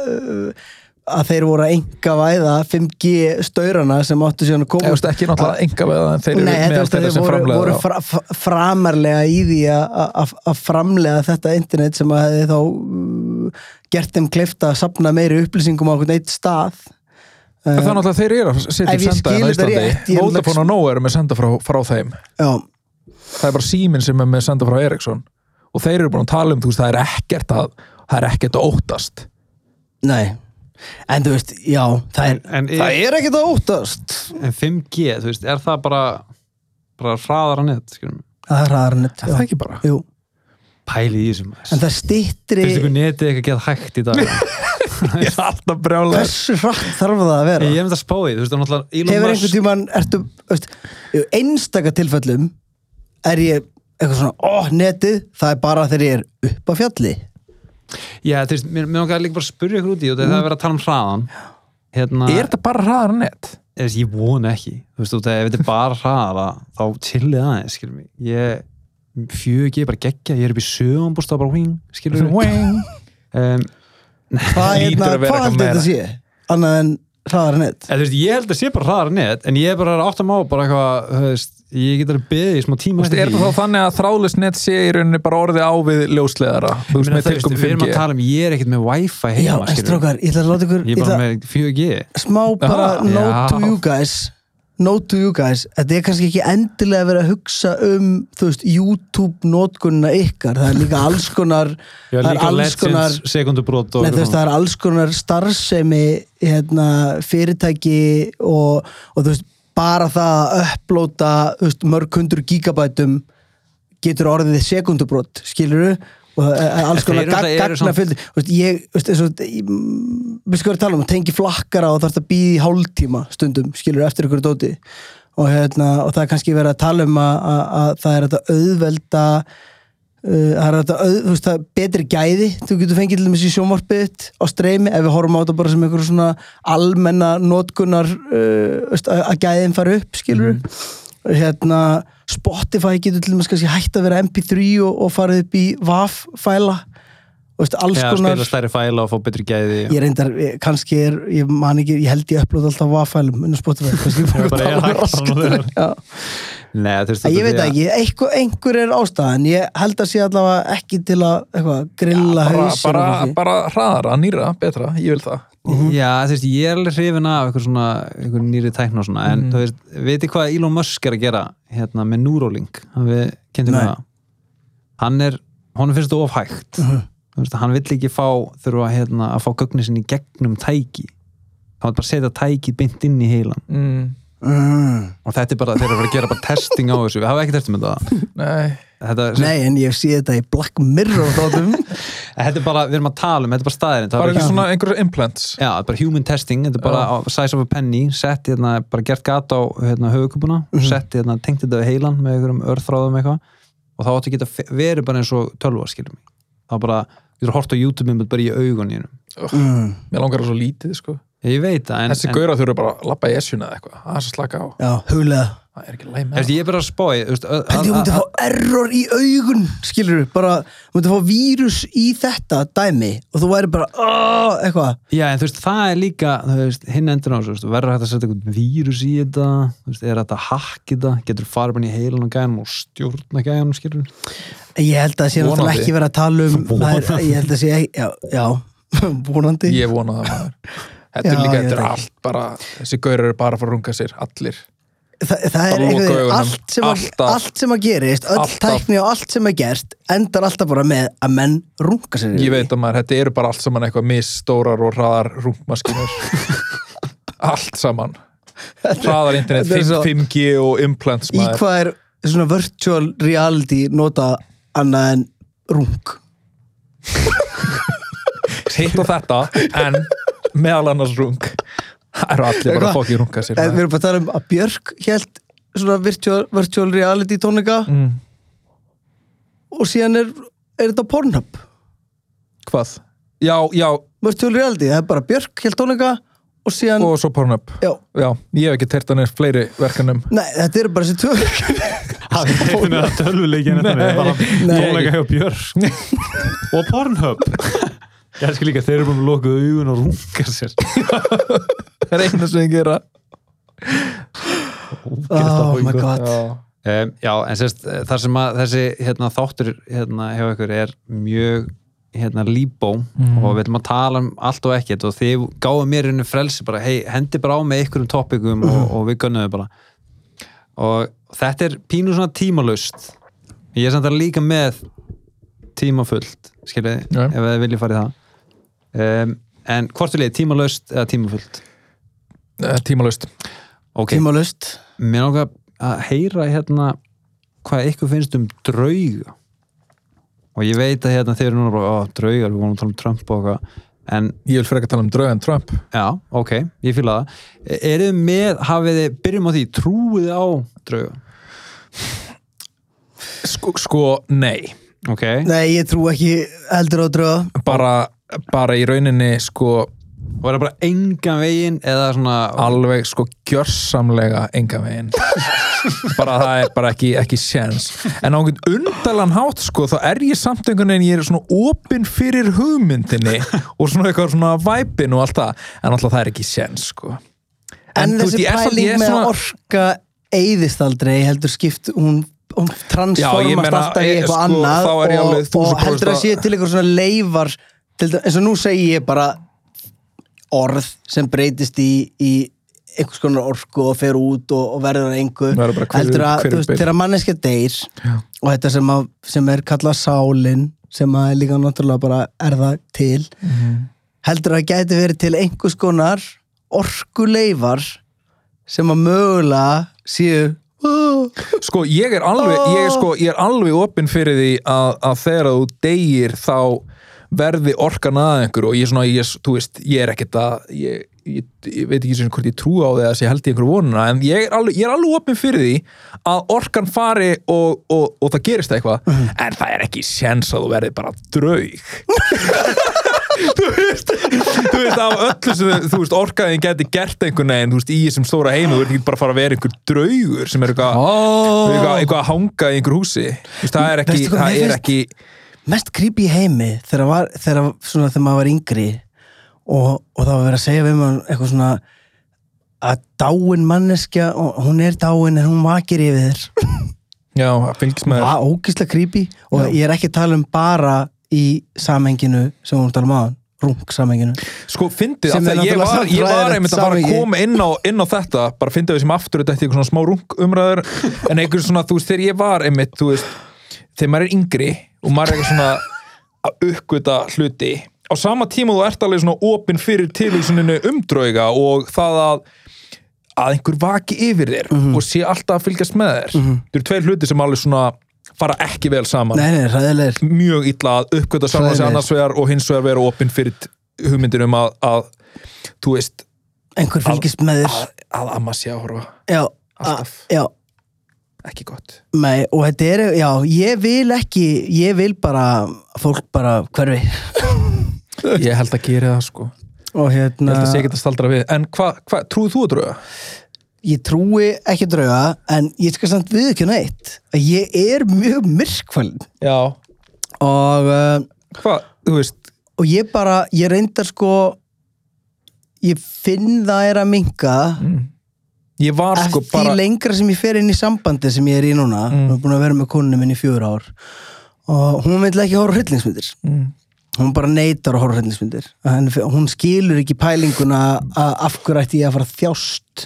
uh, að þeir voru að enga væða 5G staurana sem áttu síðan að Eða, koma þú veist, ekki náttúrulega enga veða en þeir eru meðal þeirra þeir sem voru, framlega voru fra, fra- framarlega í því að- að að framlega þetta internet sem að hefði þá uh, gert þeim kleift að sapna meiri upplýsingum á eitt stað. Það er uh, náttúrulega þeir eru að setja upp ég senda skil á þetta Íslandi. Vodafone og Nóa eru með senda frá, frá þeim. Já, það er bara síminn sem er með senda frá Ericsson. Og þeir eru búin að tala um, þú veist, það er ekkert að það er ekkert að óttast nei En þú veist, já, það er, En, en, það er ekkert að óttast en 5G, þú veist, er það bara bara hraðara net skilur mig? Það er hraðarnett það er ekki bara Jú, Pæli í þessum en það stýttri Finnst ykkur netið eitthvað gett hægt í dag? ég er alltaf brjálega Hversu hratt þarf það að vera? Ég hef þetta spáið, þú veist, það er náttúrulega Hefur einhvern tímann, ertu, veist, einstaka tilfellum er ég eitthvað svona, ó, netið, það er bara þegar ég er upp á fjalli. Já, þú veist, mér, langar líka bara að spyrja ykkur út í og það er að vera að tala um hraðan hérna, er þetta bara hraðar en net? ég, ég vona ekki þú veist, ef þetta er bara hraðara þá chillið aðeins, skilur mig ég, fjög ég bara geggja, ég er upp í sögumbúst bara wing, skilur mig Wing. um, Hvað, að heldur þetta meira. sé? Annað en hraðar net. En, þú veist, ég held að sé bara hraðara net en ég er bara að átta má bara eitthvað þú veist, ég get alveg beðið í smá tíma er því. þá þannig að þráðlust net sé í rauninni bara orðið á við ljósleðara þú veist með þú veist, tilkom við erum 5G að tala um ég er ekkert með wifi Já, heima skilurðu. strókar, ég ætla að láta ykkur, ég er bara með 4G smá bara Já. note to Já. you guys, note to you guys, þetta er kannski ekki endilega verið að hugsa um, þú veist, YouTube notkunna ykkar, það er líka alls konar, það er líka alls konar, legends sekundubrót og Nei, þú veist, það er alls konar starfsemi hérna, fyrirtæki og, og þú veist, bara það að upplóta mörg hundur gigabætum getur orðið sekundubrót, skilur og það er alls konar þeir náttúrulega eru gagna samt- fylgdi þú veist, ég, við sko að tala um, tengi flakkara og þarf að býða í hálftíma stundum, skilur eftir ykkur dóti. Og, hérna, og það er kannski verið að tala um að, að, að það er þetta auðvelda það er þetta, þú veist, það betri gæði. Þú getur fengið til dæmis í sjónvarpið á streymi ef við horfum á þetta bara sem einhver svona almenna notkunar uh, veist, að gæðin fara upp skilur hérna Spotify getur til dæmis kannski hægt að vera MP3 og, og farið upp í WAV-fæla veist, alls Já, konar spila stærri fæla og fá betri gæði. Ég reyndar, ég- kannski er ég man ekki, ég held ég upplóð alltaf WAV-fælum inn á Spotify kannski bara er um hægt bara. Nei, þú veist, Ég veit því að- ekki, einhver, einhver er ástæðan. Ég held að sé allavega ekki til að eitthvað, grilla bara, hausinn bara, fólki. bara hraðara, nýra, betra, ég vil það. Já, þú veist, ég er alveg hrifin af eitthvað svona, eitthvað nýri tækna og svona, en þú veist, veitir hvað Elon Musk er að gera hérna með Neuralink, hann við kynntum það? Hann er, honum finnst þetta of hægt. Þú veist, hann vill ekki fá þurfa hérna, að fá gögnin sinni í gegnum tæki. Hann vil bara setja tæki beint inn í heilan mm, mm. og þetta er bara, þeir eru að að gera bara testing á þessu, við hafa ekki testum þetta nei, þetta, Nei, en ég sé þetta í Black Mirror þáttum. Þetta er bara, við erum að tala um, þetta er bara staðirinn. Bara ekki svona einhverjum implants. Já, þetta er bara human testing, þetta er bara á size of a penny, sett hérna, bara gert gata á hérna, höfukupuna, sett hérna, tengt þetta við heilan með einhverjum örþráðum eitthvað. Og þá áttu að geta verið bara eins og tölva skilum mig, þá bara getur hort á YouTube mynd bara í auguninu mm. mér langar það svo lítið sko ég veit það, en, þessi gauðra þurfa bara að lappa í essuna eða eitthvað það er svo slaka á, Já, huglega. Það er ekki læg með Eftir, ég er bara að spói Pældi, þú myndi fá error í augun skilur bara, þú myndi fá vírus í þetta dæmi og þú væri bara "Ah", eitthvað, Já, en þú veist, það er líka þú veist, hinn endur á þessu, þú veist, verður hægt að setja einhvern vírus í þetta, þú veist, er þetta að hakki þetta, getur farið bara inn í heilan og gæðanum og stjórna gæðanum, skilur ég held að það sé Vonandi. ekki þetta Já, er líka, þetta er allt bara þessi gauðra eru bara að fara að runga sér, allir Þa, það er augunum. allt sem, að, Alltaf. allt sem að gerist öll Alltaf. tækni og allt sem að gerst endar alltaf bara með að menn runga sér ég veit að maður, þetta eru bara allt saman eitthvað misstórar og hraðar rungmaskínur allt saman hraðar internet, Þetta er svo- 5G og implants í maður hvað er svona virtual reality nota annað en rung hitt og þetta, en meðal annars rung það eru allir bara að fokki runga sér en við erum bara að tala um að Björk held svona virtual, virtual reality tónleika mm. og síðan er, er þetta Pornhub. Hvað? já, já, virtual reality, það er bara Björk held tónleika og síðan, og svo Pornhub. Já, já, ég hef ekki teirt hann eins fleiri verkanum nei, þetta eru bara þessi tvö Það er hefðin að tölvuleikin bara Nei. tónleika hjá Björk. Og Pornhub Ég elskar líka, þeir eru búin að loka augun og runga sér. Það er eina sem ég gera. Oh my god. Um, Já, en sérst, þar sem að þessi hérna, þáttur hérna, hjá ykkur er mjög hérna, líbó og við ætlum að tala um allt og ekkert og þið gáðu mér einu frelsi bara, hei, hendi bara á með ykkur um topikum og, og við gönnum þau bara. Og þetta er pínu svona tímalust ég er samt að líka með tímafullt skiljið, Já. ef þið viljið fara í það um, en hvort vil ég, tímalust eða tímafullt? Eh, tímalaust. Ok, tímalust mér langar að heyra hérna hvað ykkur finnst um drauga. Og ég veit að hérna þeir eru núna bara, ó, draugar, við vorum að tala um Trump og eitthvað. En ég vil frekar tala um draugan Trump. Já, ok, ég fýla það. Er þið með, hafið þið, byrjum á því trúið á drauga? Sko, sko nei ok, nei, ég trú ekki heldur á dröða bara, bara í rauninni sko er það bara engan veginn eða svona alveg sko gjörsamlega enga veginn? Bara það er bara ekki, ekki séns. En á einhvern undalan hátt sko þá er ég samt einhvern veginn ég er svona opinn fyrir hugmyndinni og svona eitthvað svona væpin og allt það. En alltaf það er ekki séns sko. En, þú veist, þessi er pæling ég er með svona- orka eyðist aldrei heldur skipt hún, ég transformast alltaf í eh, eitthvað sko, annað og, og 1000% heldur að sé til eitthvað svona leifar til, eins og nú segi ég bara orð sem breytist í, í einhvers konar orku og fer út og, og verður engu heldur að, þegar manneskja deyr Já. og þetta sem, að, sem er kallað sálin sem að líka náttúrulega bara er það til Mhm. heldur að gæti verið til einhvers konar orkuleifar sem að mögulega séu "Oh, sko ég er alveg ég er, sko, ég er alveg opinn fyrir því að, að þegar þú deyir þá verði orkan að einhver og ég, er svona, ég, þú veist, ég er ekkert að ég, ég, ég veit ekki sem hvort ég trú á því að ég held í einhverju vonuna en ég er alveg, ég er alveg opinn fyrir því að orkan fari og, og, og það gerist eitthvað en það er ekki séns að þú verði bara draug þú veist þú veist af öllu sem þú veist orkaðin geti gert einhvern veginn þú veist í þessum stóra heimi þú ert ekki bara að fara að vera einhver draugur sem er eitthvað oh. eitthvað, eitthvað að hanga í einhver húsi Þú veist, það er ekki, hvað, það er ekki mest creepy í heimi þegar, var, þegar, svona, þegar maður var yngri og, og það var verið að segja við maður eitthvað svona að dáin manneskja og hún er dáin en hún vakir yfir þér já, fylgist með það er ógislega creepy og Já. ég er ekki að tala um bara í samhenginu sem hún tala um aðan rung samhenginu Sko, fyndið, Sem er að ég náttúrulega var, ég var samfræðilegt einmitt að fara að samhengi. koma inn á, inn á þetta, bara fyndið við sem aftur þetta eitthvað svona smá rung umræður en einhver svona, þú veist, þegar ég var einmitt, þú veist, þegar maður er yngri og maður er eitthvað svona að uppgöta hluti, á sama tíma þú ert alveg svona opinn fyrir tilvísuninu umdrauga og það að að einhver vaki yfir þér Mhm. og sé alltaf að fylgjast með þér þetta eru tveir hluti sem alveg svona fara ekki vel saman. Nei, nei, mjög illa að uppgöta saman sig annars vegar og hins vegar vera opinn fyrir hugmyndir um að, að þú veist, einhver fylgist með þér. að, að amma sé að horfa. Já, alltaf. já, ekki gott. Nei, og þetta er já, ég vil ekki, ég vil bara fólk bara hverfi. Ég held að gera það sko. Og ég hérna held að sé ekki að staldra við. En hvað, hva, trúið þú að drauga? Ég trúi ekki drauga en ég skal samt við ekki neitt að ég er mjög myrkvælin já, og, uh, hvað, þú veist? og ég bara, ég reyndar sko ég finn það er að minka ég var sko eftir bara lengra sem ég fer inn í sambandi sem ég er í núna Mm. og er búin að vera með konunum minn í fjögur ár og hún vil ekki horfa hryllingsmyndir. Mm. hún bara neytar að horfa hryllingsmyndir. Hún skilur ekki pælinguna af hverju ætti ég að fara þjást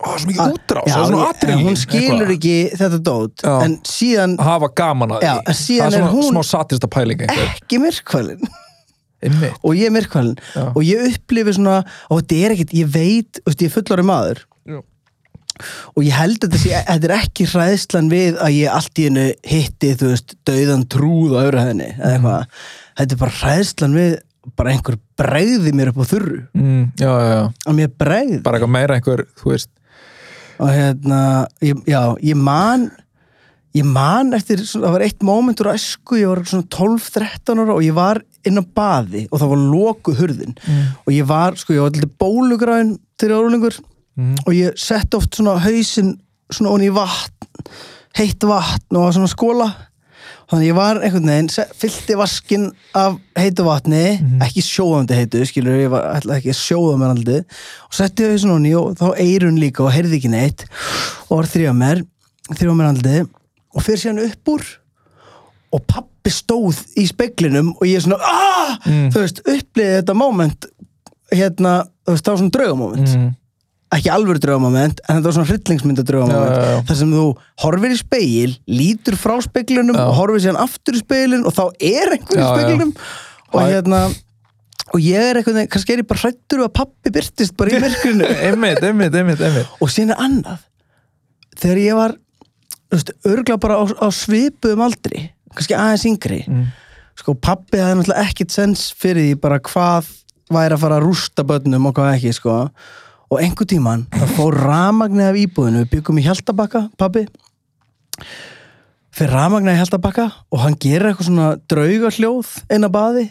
Ó, svo mikið útrás, Já, það er svona atriðin hún skilur ekki þetta dót Já. en síðan hafa gaman að Já, því. það er svona hún- smá satirsta pæling einhver. ekki myrkvælin og ég er myrkvælin og ég upplifi svona og þetta er ekkit, ég veit, þú veist, ég er fullari maður. Já. og ég held að þetta, sé, þetta er ekki hræðslan við að ég allt í hennu hitti þú veist, dauðan trúð á öðru henni eða eitthvað, þetta er bara hræðslan við bara einhver bregði mér upp á þurru. Mm, já, já, já, að mér bregði. Bara eitthvað meira einhver þú veist, og hérna, ég, já, ég man ég man eftir, svona, það var eitt moment úr æsku, ég var svona 12-13 ára og ég var inn á baði og það var lokuð hurðin Mm. og ég var, sko, ég var alltaf bólugræn til árulingur Mm. og ég sett oft svona hausinn svona onni í vatn heitt vatn og svona skóla þannig ég var einhvern veginn fyllti vaskin af heitu vatni ekki sjóðandi heitu, skilur ég var ætla ekki að sjóða mér aldrei. Og setti hausinn onni og þá eirun líka og heyrði ekki neitt. Og var þrjá mér þrjá mér aldrei og fyrir síðan upp úr. Og pappi stóð í speglinum og ég svona aah! Mm. þú veist, uppliði þetta moment hérna, þú veist, það var svona draugamoment mm, ekki alvöru draugamoment en þetta var svona hryllingsmynda draugamoment þar sem þú horfir í speil lítur frá speglinum Já. og horfir síðan aftur í speilin og þá er einhver í speglinum. Og hérna og ég er eitthvað, kannski er ég bara hrættur að pappi byrtist bara í myrkrinu. Einmitt, einmitt, einmitt, einmitt. og síðan er annað. Þegar ég var örgla bara á, á svipuðum aldri kannski aðeins yngri Mm. sko pappi hafði náttúrulega ekkit sens fyrir því bara hvað væri að fara að rústa börnum og hvað ekki sko og einhver tíman það fór ramagnið af íbúðinu við byggum í Hjaltabakka, pappi fyrir ramagnið í Hjaltabakka og hann gerir eitthvað svona draugahljóð inn á baði.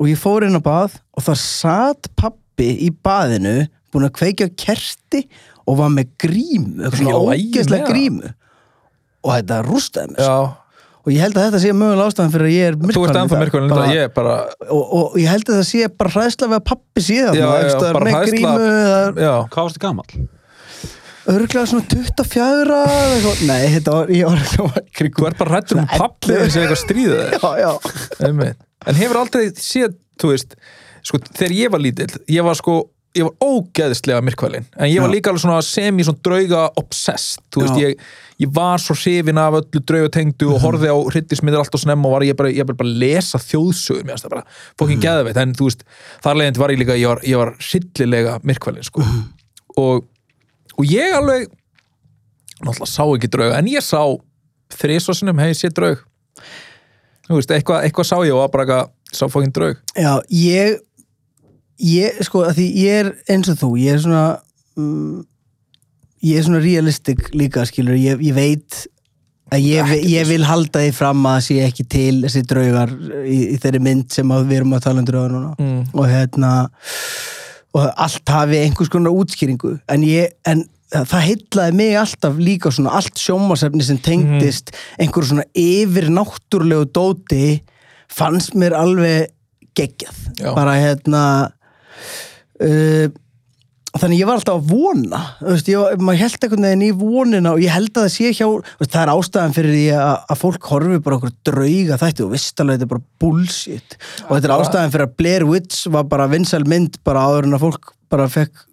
Og ég fór inn á bað og það satt pappi í baðinu búin að kveikja kerti og var með grímu, eitthvað svona ógeðslega grímu. Og þetta rústaði mér. Já, og ég held að þetta sé mögulega ástæðan fyrir að ég er þú ert myrkvæðin ennþá myrkvæðin bara, ég er bara, og, og ég held að það sé bara hræðsla við að pappi það Já, já, bara með hræðsla- grímu eða já. Hvað varstu gamall? örglega svona 24 eða eitthvað. nei, þetta var, ég var ekki þú ert bara hrættur um pappi sem eitthvað stríðið já, já, en hefur aldrei séð þú veist, sko, þegar ég var lítill ég var sko, ég var ógeðslega myrkvælin, en ég var Já. líka alveg svona semi svona drauga obsessed þú veist, ég, ég var svo hrifin af öllu draugatengdu og horfði á hryttismiður allt og snemma og var ég bara, ég bara, bara lesa þjóðsögur mér það bara fókin mm. geðveit, en þú veist þar leiðandi var ég líka, ég var, ég var hryllilega myrkvælin sko. Og, og ég alveg náttúrulega sá ekki drauga, en ég sá þrísvarsinum, hei, sé draug. Þú veist, eitthvað, eitthvað sá ég og var bara eitthvað, sá fókin draug. Já, ég ég, sko, að því ég er eins og þú ég er svona mm, ég er svona realistic líka, skilur, ég, ég veit að ég, ég vil halda því fram að sé ekki til þessi draugar í, í þeirri mynd sem við erum að tala um draugar núna. Mm. og hérna og allt hafi einhvers konar útskýringu. En ég, en það heitlaði mig alltaf líka svona allt sjómasefni sem tengdist einhverju svona yfir náttúrulegu dóti fannst mér alveg geggjað. Já. bara hérna uh, þannig ég var alltaf að vona veist, ég, maður held einhvern veginn í vonina og ég held að það sé hjá veist, það er ástæðan fyrir því að, að fólk horfi bara okkur drauga þætti og vistalega þetta er bara bullshit. Og þetta er ástæðan fyrir að Blair Witch var bara vinsæl mynd bara áður en að fólk bara fekk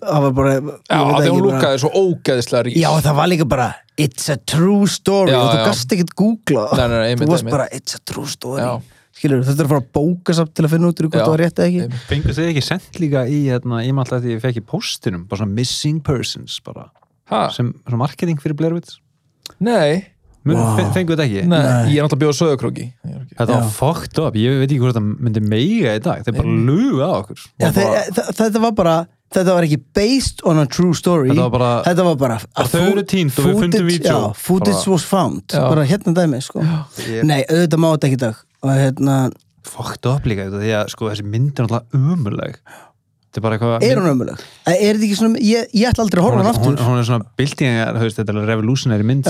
það var bara Já, bara- Já, það var líka bara It's a true story. Já, og þú já. gast ekkert googla Nei, nei, nei, Þú varst bara It's a true story. Já. Skilur, þetta er að fara að bóka samt til að finna út úr hvort það var rétt eða ekki Einmitt. Fengu þið ekki sendt líka í, hérna, ég maður alltaf því ég fekk í postinum, bara svona missing persons bara, Ha? sem svona marketing fyrir Blair Witch Nei, Mun- Wow. fe- Fengu þetta ekki? nei, Nei. ég er náttúrulega bjóð sögurkróki Þetta var fucked up, ég veit ekki hvort þetta myndi meiga í dag, þeir bara luga á okkur Já, bara, þeir, þa- þetta var bara þetta var ekki based on a true story. Þetta var bara- þetta var bara Bara þau eru týnd og við fundum footage- vídeó. já, footage Bara- was found. Já. bara hérna dæmi sko. Ég- nei, auðvitað má þetta ekki dag. Og hérna, fucked up líka þetta, því að sko þessi mynd er umuleg þetta er bara eitthvað er hún ömuleg? er þetta ekki svona, ég, ég ætla aldrei að horfa hún, hann hún, aftur. hún er svona bildingar, þetta er revolutionary mynd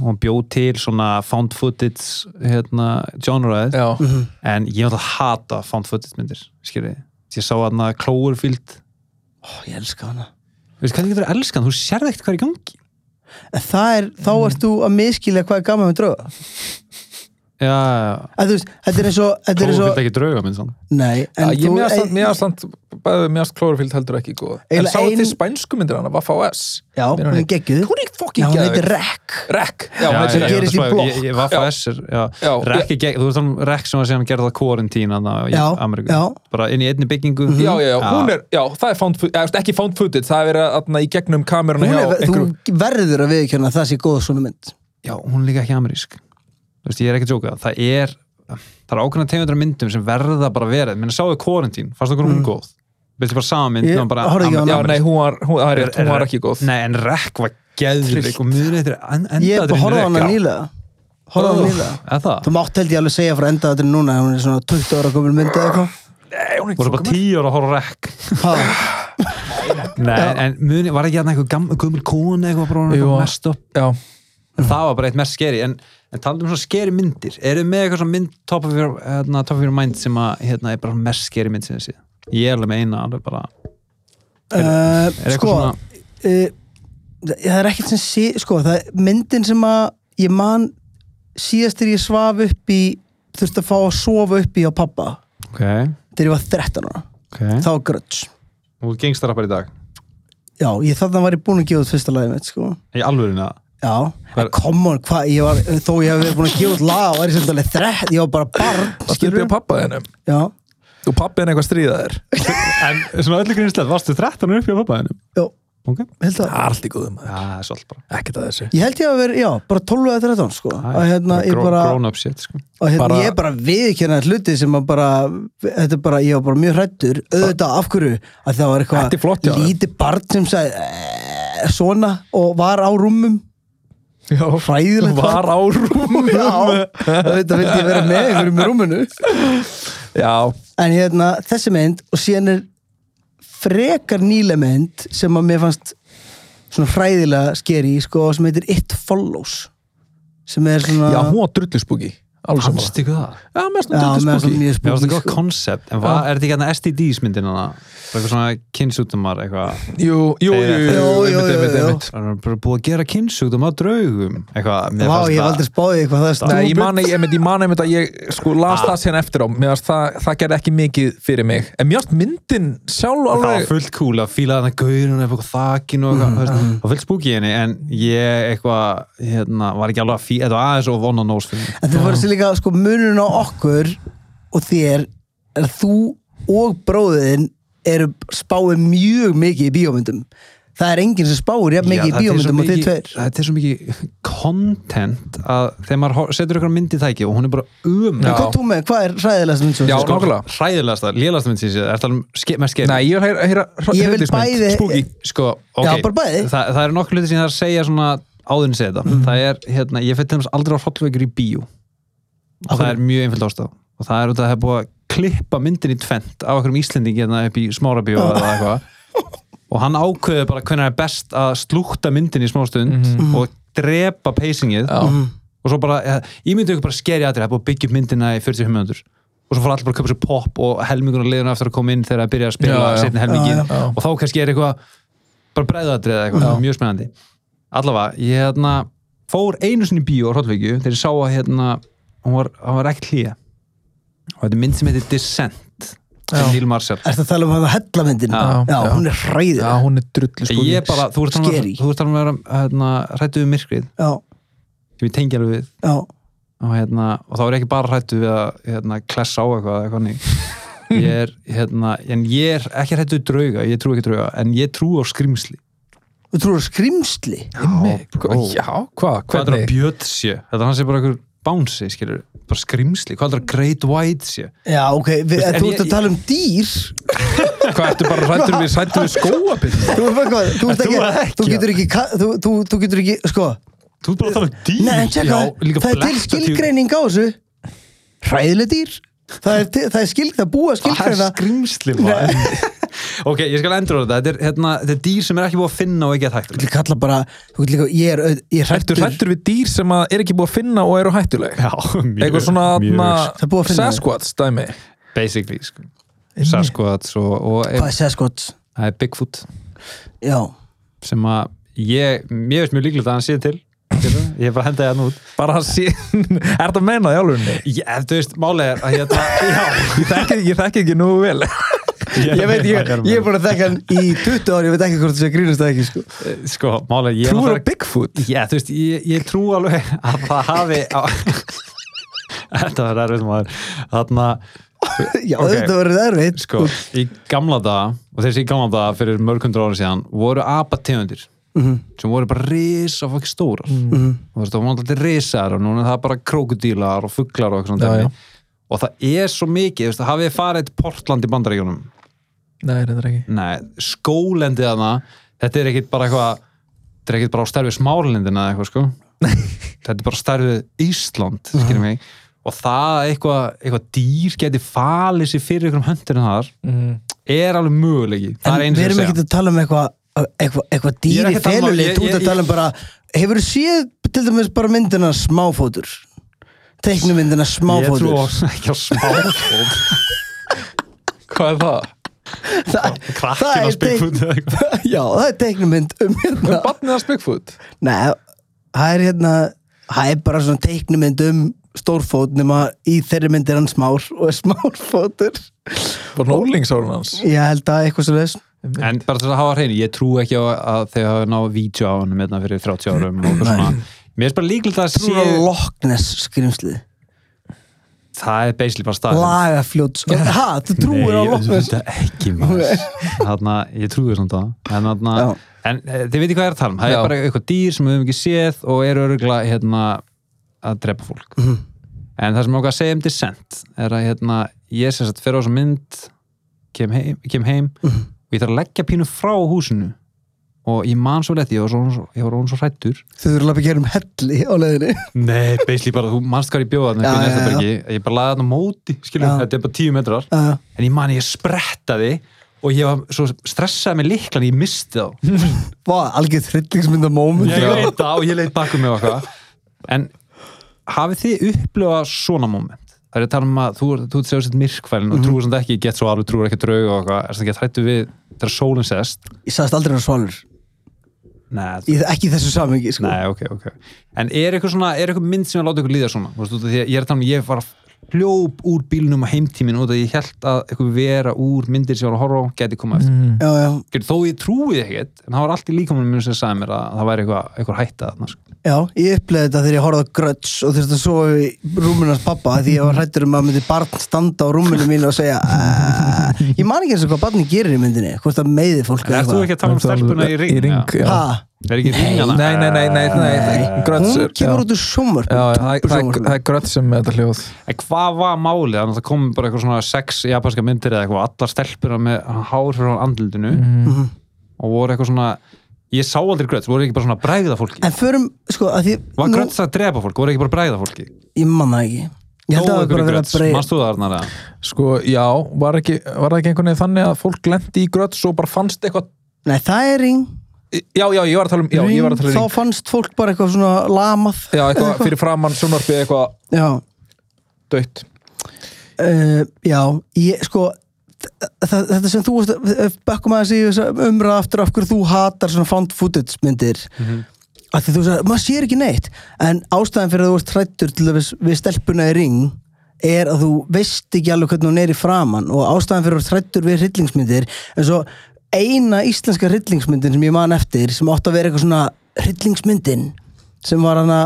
hún bjóð til svona found footage hérna, genreið, Mhm. en ég náttúrulega hata found footage myndir, skilur við ég sá hérna Cloverfield Ó, ég elska hana. Veist hvernig getur það elskan, þú sérði ekkert hvað er í gangi. En það er, þá Mm. ert þú að miskilja hvað er gaman með drauga þetta er eins og, þetta er og er ekki drauga mynd sann nei, Já, mér aðstand bæði mér aðstand Cloverfield heldur ekki góð. En sáu ein- þið spænsku myndir hana, Vaffa OS já, Mér hún er geggjuð. Hún er já, fokkin hún heitir Rek. Rek, já, Já, hún já, já, gerist í blokk. Vaffa S er, já, Já, Rekk er gegn, þú veist hann Rekk sem var síðan gerða quarantine hann í Já, Ameríku, já. bara inn í einni byggingu. Já, já, já, hún er, já, það er found footage, ekki found footage, það er verið að í gegnum kameruna er, þú verður að viðkjöna að það sé góð svona mynd. Já, hún er líka ekki amerísk veist, ég er ekki að jóka, það er það er ákveðna tegundra myndum sem verða bara verið, minna sáðu quarantine, fannst okkur hún góð? Viltu bara sama mynd Ég bara horfði ekki Já, nei, hún var, hún, er rétt, hún Er- var er- ekki góð. Nei, en Rekk var geðvig og en, ég er bara að horfa á hana Rekk nýlega. Horfa á hana nýlega. þú mátt held ég alveg segja frá enda þetta núna hún er svona 20 ára komin mynd eða eitthvað. Nei, hún er voru ekki bara tíu ára að horfa Rekk nei, en muni, var ekki hérna eitthvað gammal kona eitthvað mest upp? það var bara eitt mest skeri en, en talandi um svona skeri myndir eru þið með eitthvað svona mynd top of your, hérna, top of your mind sem að hérna, er bara mest skeri mynd sem þessi ég er alveg með eina alveg bara uh, er eitthvað sko svona uh, það er ekkert sem sé, sko, það er myndin sem að ég man síðast þegar ég svaf upp í þurfti að fá að sofa upp í á pappa ok, þegar ég var 13 ára. Ok. Þá gröts og gengstarappar í dag? Já, ég þarna var ég búin að gefa út fyrsta lagið mitt sko. í alvörinu að já, come on, hvað ég var þó ég hef verið búin að gefa út lag var ég sem alveg þrett, ég var bara barn það skilurðu? stupið pappa þennum já, og pappi henni eitthvað stríða þér? En svona öllu grínslega, varstu 13 upp hjá pappaðinu já, ok, held að Það er allt í góðum já, það er svolítið bara Ekkert að þessu. Ég held ég að vera, já, bara 12 eða 13 sko, að hérna, ég bara grown up shit sko. og hérna Bara- ég er bara viðkjörna hluti sem að bara, þetta er bara, ég var bara mjög hrættur auðvitað af hverju? Að það var eitthvað lítið barn sem sagði eh, svona og var á rúmum Já, hræðilegt var á rúm já, auðvitað vildi ég vera með einhverjum í rúminu. Já, en hérna þessi mynd og síðan er frekar nýle mynd sem að mér fannst svona hræðilega skeri sko, sem heitir It Follows sem er svona já, hún var drulluspúki Alveg saman fannst ykkur það? Já, mér já, finnst með hún svona drulluspúki mjög Mér fannst það spooky góð sko. koncept, en hvað, er þetta ekki hérna STDs myndin hana? Eitthvað svona kynnsjúkdómar eitthvað. Jú, jú, jú, það er bara búið að gera kynnsjúkdóma á draugum eitthvað, fannst ég hef það- aldrei spáðið eitthvað það er Nei, ég man, einmitt að ég sko las það síðan eftir á. Það, það gerði ekki mikið fyrir mig. En mér fannst myndin sjálf það var alveg fullt cool að fíla þarna gaurinn upp á þakkinu og eitthvað, mm, og fullt í henni en ég eitthvað, hérna, var ekki alveg að fíla þetta var aðeins og vona nós En þú fyrir sér líka, sko, munurinn á okkur og þér er að þú og bróðin eru spáið mjög mikið í bíómyndum. Það er enginn sem spáir jafn mikið í er bíómyndum og þið tveir. þetta er svo mikið content að þegar maður setur ykkur mynd í tæki og hún er bara um En hvað þú með, hvað er hræðilegast mynd sem þú nákvæmlega. hræðilegasta, lélasta mynd sem ég sé er það um ske, með skeið Nei, ég vil heyra, sko, bæði. Þa, það eru nokkuð hluti sem ég þarf að segja svona áðurinn segja þetta, Mhm. það er, hérna, ég til dæmis aldrei á hrollveikur í bíó og það er mjög einfjöld ástæð og það er út að það er búið að klippa myndin í tvent af okkur um Íslendingi hérna upp í smára bíó eða eitthvað. Og hann ákveður bara hvernig er best að slúkta myndin í smástund og drepa pacingið. Já. Mhm. og svo bara, ja, ég myndi ykkur bara skeri aðrið, það að byggja upp myndina í 45 minútur og svo fara allir bara að köpa sér pop og helmingur og liðun eftir að koma inn þegar að byrja að spila Já, já. setni helmingin Já, já. og þá kannski er eitthvað bara breiðatrið eða eitthvað, mjög spennandi. Allavega, ég hérna fór einu sinni í bíó á Hrollvíkju þegar ég sá að hérna, hún var, hún var ekki hlýja og þetta er mynd sem heitir Descent Já. sem Neil Marshall Ertu að tala um það hellamyndin? Já. já, Já. hún er hræðið Já, hún er drullu sko ég bara, þú ert talað Scary. þú ert talað um að vera hérna, hrættu við myrkrið Já, sem ég tengi alveg við já, og, hérna, og þá er ég ekki bara hrættu við að hérna, klessa á eitthvað, eitthvað ný. ég er, hérna, en ég er ekki hrættu við drauga, ég trú ekki drauga en ég trú á skrimsli þú trúur skrimsli Hva- Já, hvað, hvað er það hvernig bjöt sé, þetta er hann sé bara einhver bánsi, skilur, bara skrimsli hvað er það great white sé? Já, ok, við, Veist, en þú ert að tala um dýr. Hvað ertu bara hrættur við, hrættur við skóapinn Þú, bara hvað, þú, Þú ekki, ekki, þú getur ekki þú, þú, þú getur ekki, sko. Þú ert bara að tala um dýr. Nei, en tjekka, það er til skilgreining á þessu. Hræðileg dýr. Það er, er skil, það er búið að Það er skilgreina skrimsli maður. Ok, ég skal endur á þetta. Þetta er, hérna, þetta er dýr sem er ekki búið að finna og ekki að Þú hægt getur kalla bara, þú getur líka, ég er, ég er Ertu hrættur hrættur við dýr sem að er ekki búið að finna og eru hættuleg? Já, mjög, Eitthvað svona mjög, Það er búið að finna þau. Sasquatch dæmi. Basically sko. Sasquatch og, og Hvað er Sasquatch? það er Bigfoot. Já, sem að ég, mér veist mjög líklegt að hann sé til. Ég er bara að henda það út. Bara hann sé Er þetta að meina það í álunni? ég, þú veist, málega er að hérna já, Ég þekki, ég þekki ekki nú vel ég veit, ég, ég er búin að þekka hann í 20 ári, ég veit ekki hvort það sé að grínast það ekki, sko sko, málega ég er Trúur á Bigfoot? Já, þú veist, ég, ég trú alveg að það hafi á... Þetta var erfitt maður Þarna, Já, Ok. þetta verður erfitt sko, í gamla daga og þessi í gamla daga fyrir mörg hundra ára síðan voru apategundir Mhm. sem voru bara risa fokki stórar Mhm. og þú veist, það voru alltaf risar og núna er það bara krókudílar og fuglar og eitthvað svona og það er svo mikið, hafið þið farið til Portland í bandaríkjunum Nei, þetta er ekki. Nei, skólendið hana þetta er ekkit bara eitthvað þetta er ekkit bara á stærfið smárlindina eða eitthvað sko. Þetta er bara stærfið Ísland skilur mig. Og það eitthvað, eitthvað dýr geti falið sér fyrir einhverjum höndurinn þar mm. er alveg mögulegi. Það En við erum að ekki að tala um eitthvað eitthvað eitthva Ég er dýr í að um- felulið, ég- þú ert ég- að tala um bara hefur þú séð til dæmis bara myndina smáfótur? Teiknumyndina ég trú smáfótur. ekki á smáfót. Hvað er það? það, krakkin á er spikfút já, það er teiknumynd um hérna Batnið að Bigfoot? Nei, það er hérna það er bara svona teiknumynd um stórfót nema í þeirri mynd er hann smár og er smárfótur. Var nólingsárum hans? ég held að eitthvað svo þess en bara til að hafa hreinu, ég trú ekki á að þau hafa náðu vídeo á hann hérna fyrir 30 árum mér er bara líklegt að sé Loch Ness skrimslið það er basically bara staðið lagafljóts ha, þú trúir á Ness Nei, ekki maður. Þarna, ég trúi svona það. En, þarna, Já. en eh, þið veitir hvað er að tala um. Það Já. er bara eitthvað dýr sem við höfum ekki séð og eru örugla hérna, að drepa fólk. Mhm. en það sem ég okkar að segja um Descent er að hérna, ég sem sagt fer á þessa mynd kem heim, kem heim Mhm. og ég þarf að leggja pínu frá húsinu og ég man svo lett, ég var svo, ég var orðinn svo hrættur þau þurfa að lappa gerum helli á leiðinni. Nei, basically bara, þú manst hvað ég bjóða Já, þarna já, já. ég bara laði þarna móti skilur, Já. þetta er bara tíu metrar. En ég man ég sprettaði og ég var svo stressaði með liklan ég misti þá. Vá, algjör þrillingsmynda moment ég veit það og ég leitt bakum mig og eitthvað. En hafið þið upplifað svona moment? Það er að tala um að þú, þú ert sér sér myrkfælin og trúur samt ekki, get svo alveg trúur ekki drauga og eitthvað, er það ekki að þrættu við þegar sólinn sest? Ég sagðist aldrei að svalur Nei, Í, Ekki í þessu samengi sko. Nei, ok, ok. En er eitthvað svona, er eitthvað mynd sem að láta ykkur líða svona? Þú veist, því að ég er að tala um, ég var hljóp úr bílnum á heimtíminn út af því ég held að eitthvað vera úr myndir sem ég var að horfa á geti komað eftir. mm. Já, já. Þó ég trúið ekkert, en það var allt í líkamunum minn sem sagði mér að það væri eitthvað, eitthvað hætta þarna. Sko. Já, ég uppleði þetta þegar ég horfði á gröts og þurfti að sofa í rúmunars pappa því ég var hrættur um að myndi barn standa á rúmunu mínu og segja "Ah." Ég man ekki eins og hvað barni gerir í myndinni Hvort það meiði fólk ert þú ekki að tala um stelpuna í ring? Í ring, já? já. Ha, Er ekki ringana? Nei, nei, nei, nei, nei, Nei, Gröts hún er- kemur út úr Já, það er- er- er gröts sem með þetta hljóð En hvað var málið? Þannig að það kom bara eitthvað svona sex japanska myndir eða eitthvað, allar stelpuna með hár fyrir andlutinu mm. og voru eitthvað svona, ég sá aldrei gröts, voru ekki bara svona að bræða fólki? En förum, sko, að því Var nú- gröts að drepa fólk, voru ekki bara að bræða fólki? Ég man það ekki. Ég held að það hafi bara verið að breyða Manst þú það Arnar eða? Sko, já, var, ekki, var það ekki einhvern veginn þannig að fólk lendi í gröts og bara fannst eitthvað Nei, það er ring, Já, já, ég var að tala um, já, ég var að tala um Þá ring. fannst fólk bara eitthvað svona lamað. Já, eitthvað fyrir framann sjónvarpið eitthvað Já, dött uh, já, ég sko þetta sem þú veist bakkum að þessi umræða aftur af hverju þú hatar svona found footage myndir. Af því þú sagði, maður sér ekki neitt. En ástæðan fyrir að þú ert hrættur til þess við stelpuna í ring er að þú veist ekki alveg hvernig hún er í framann og ástæðan fyrir að þú ert hrættur við hryllingsmyndir en svo eina íslenska hryllingsmyndin sem ég man eftir sem átti að vera eitthvað svona hryllingsmyndin sem var hana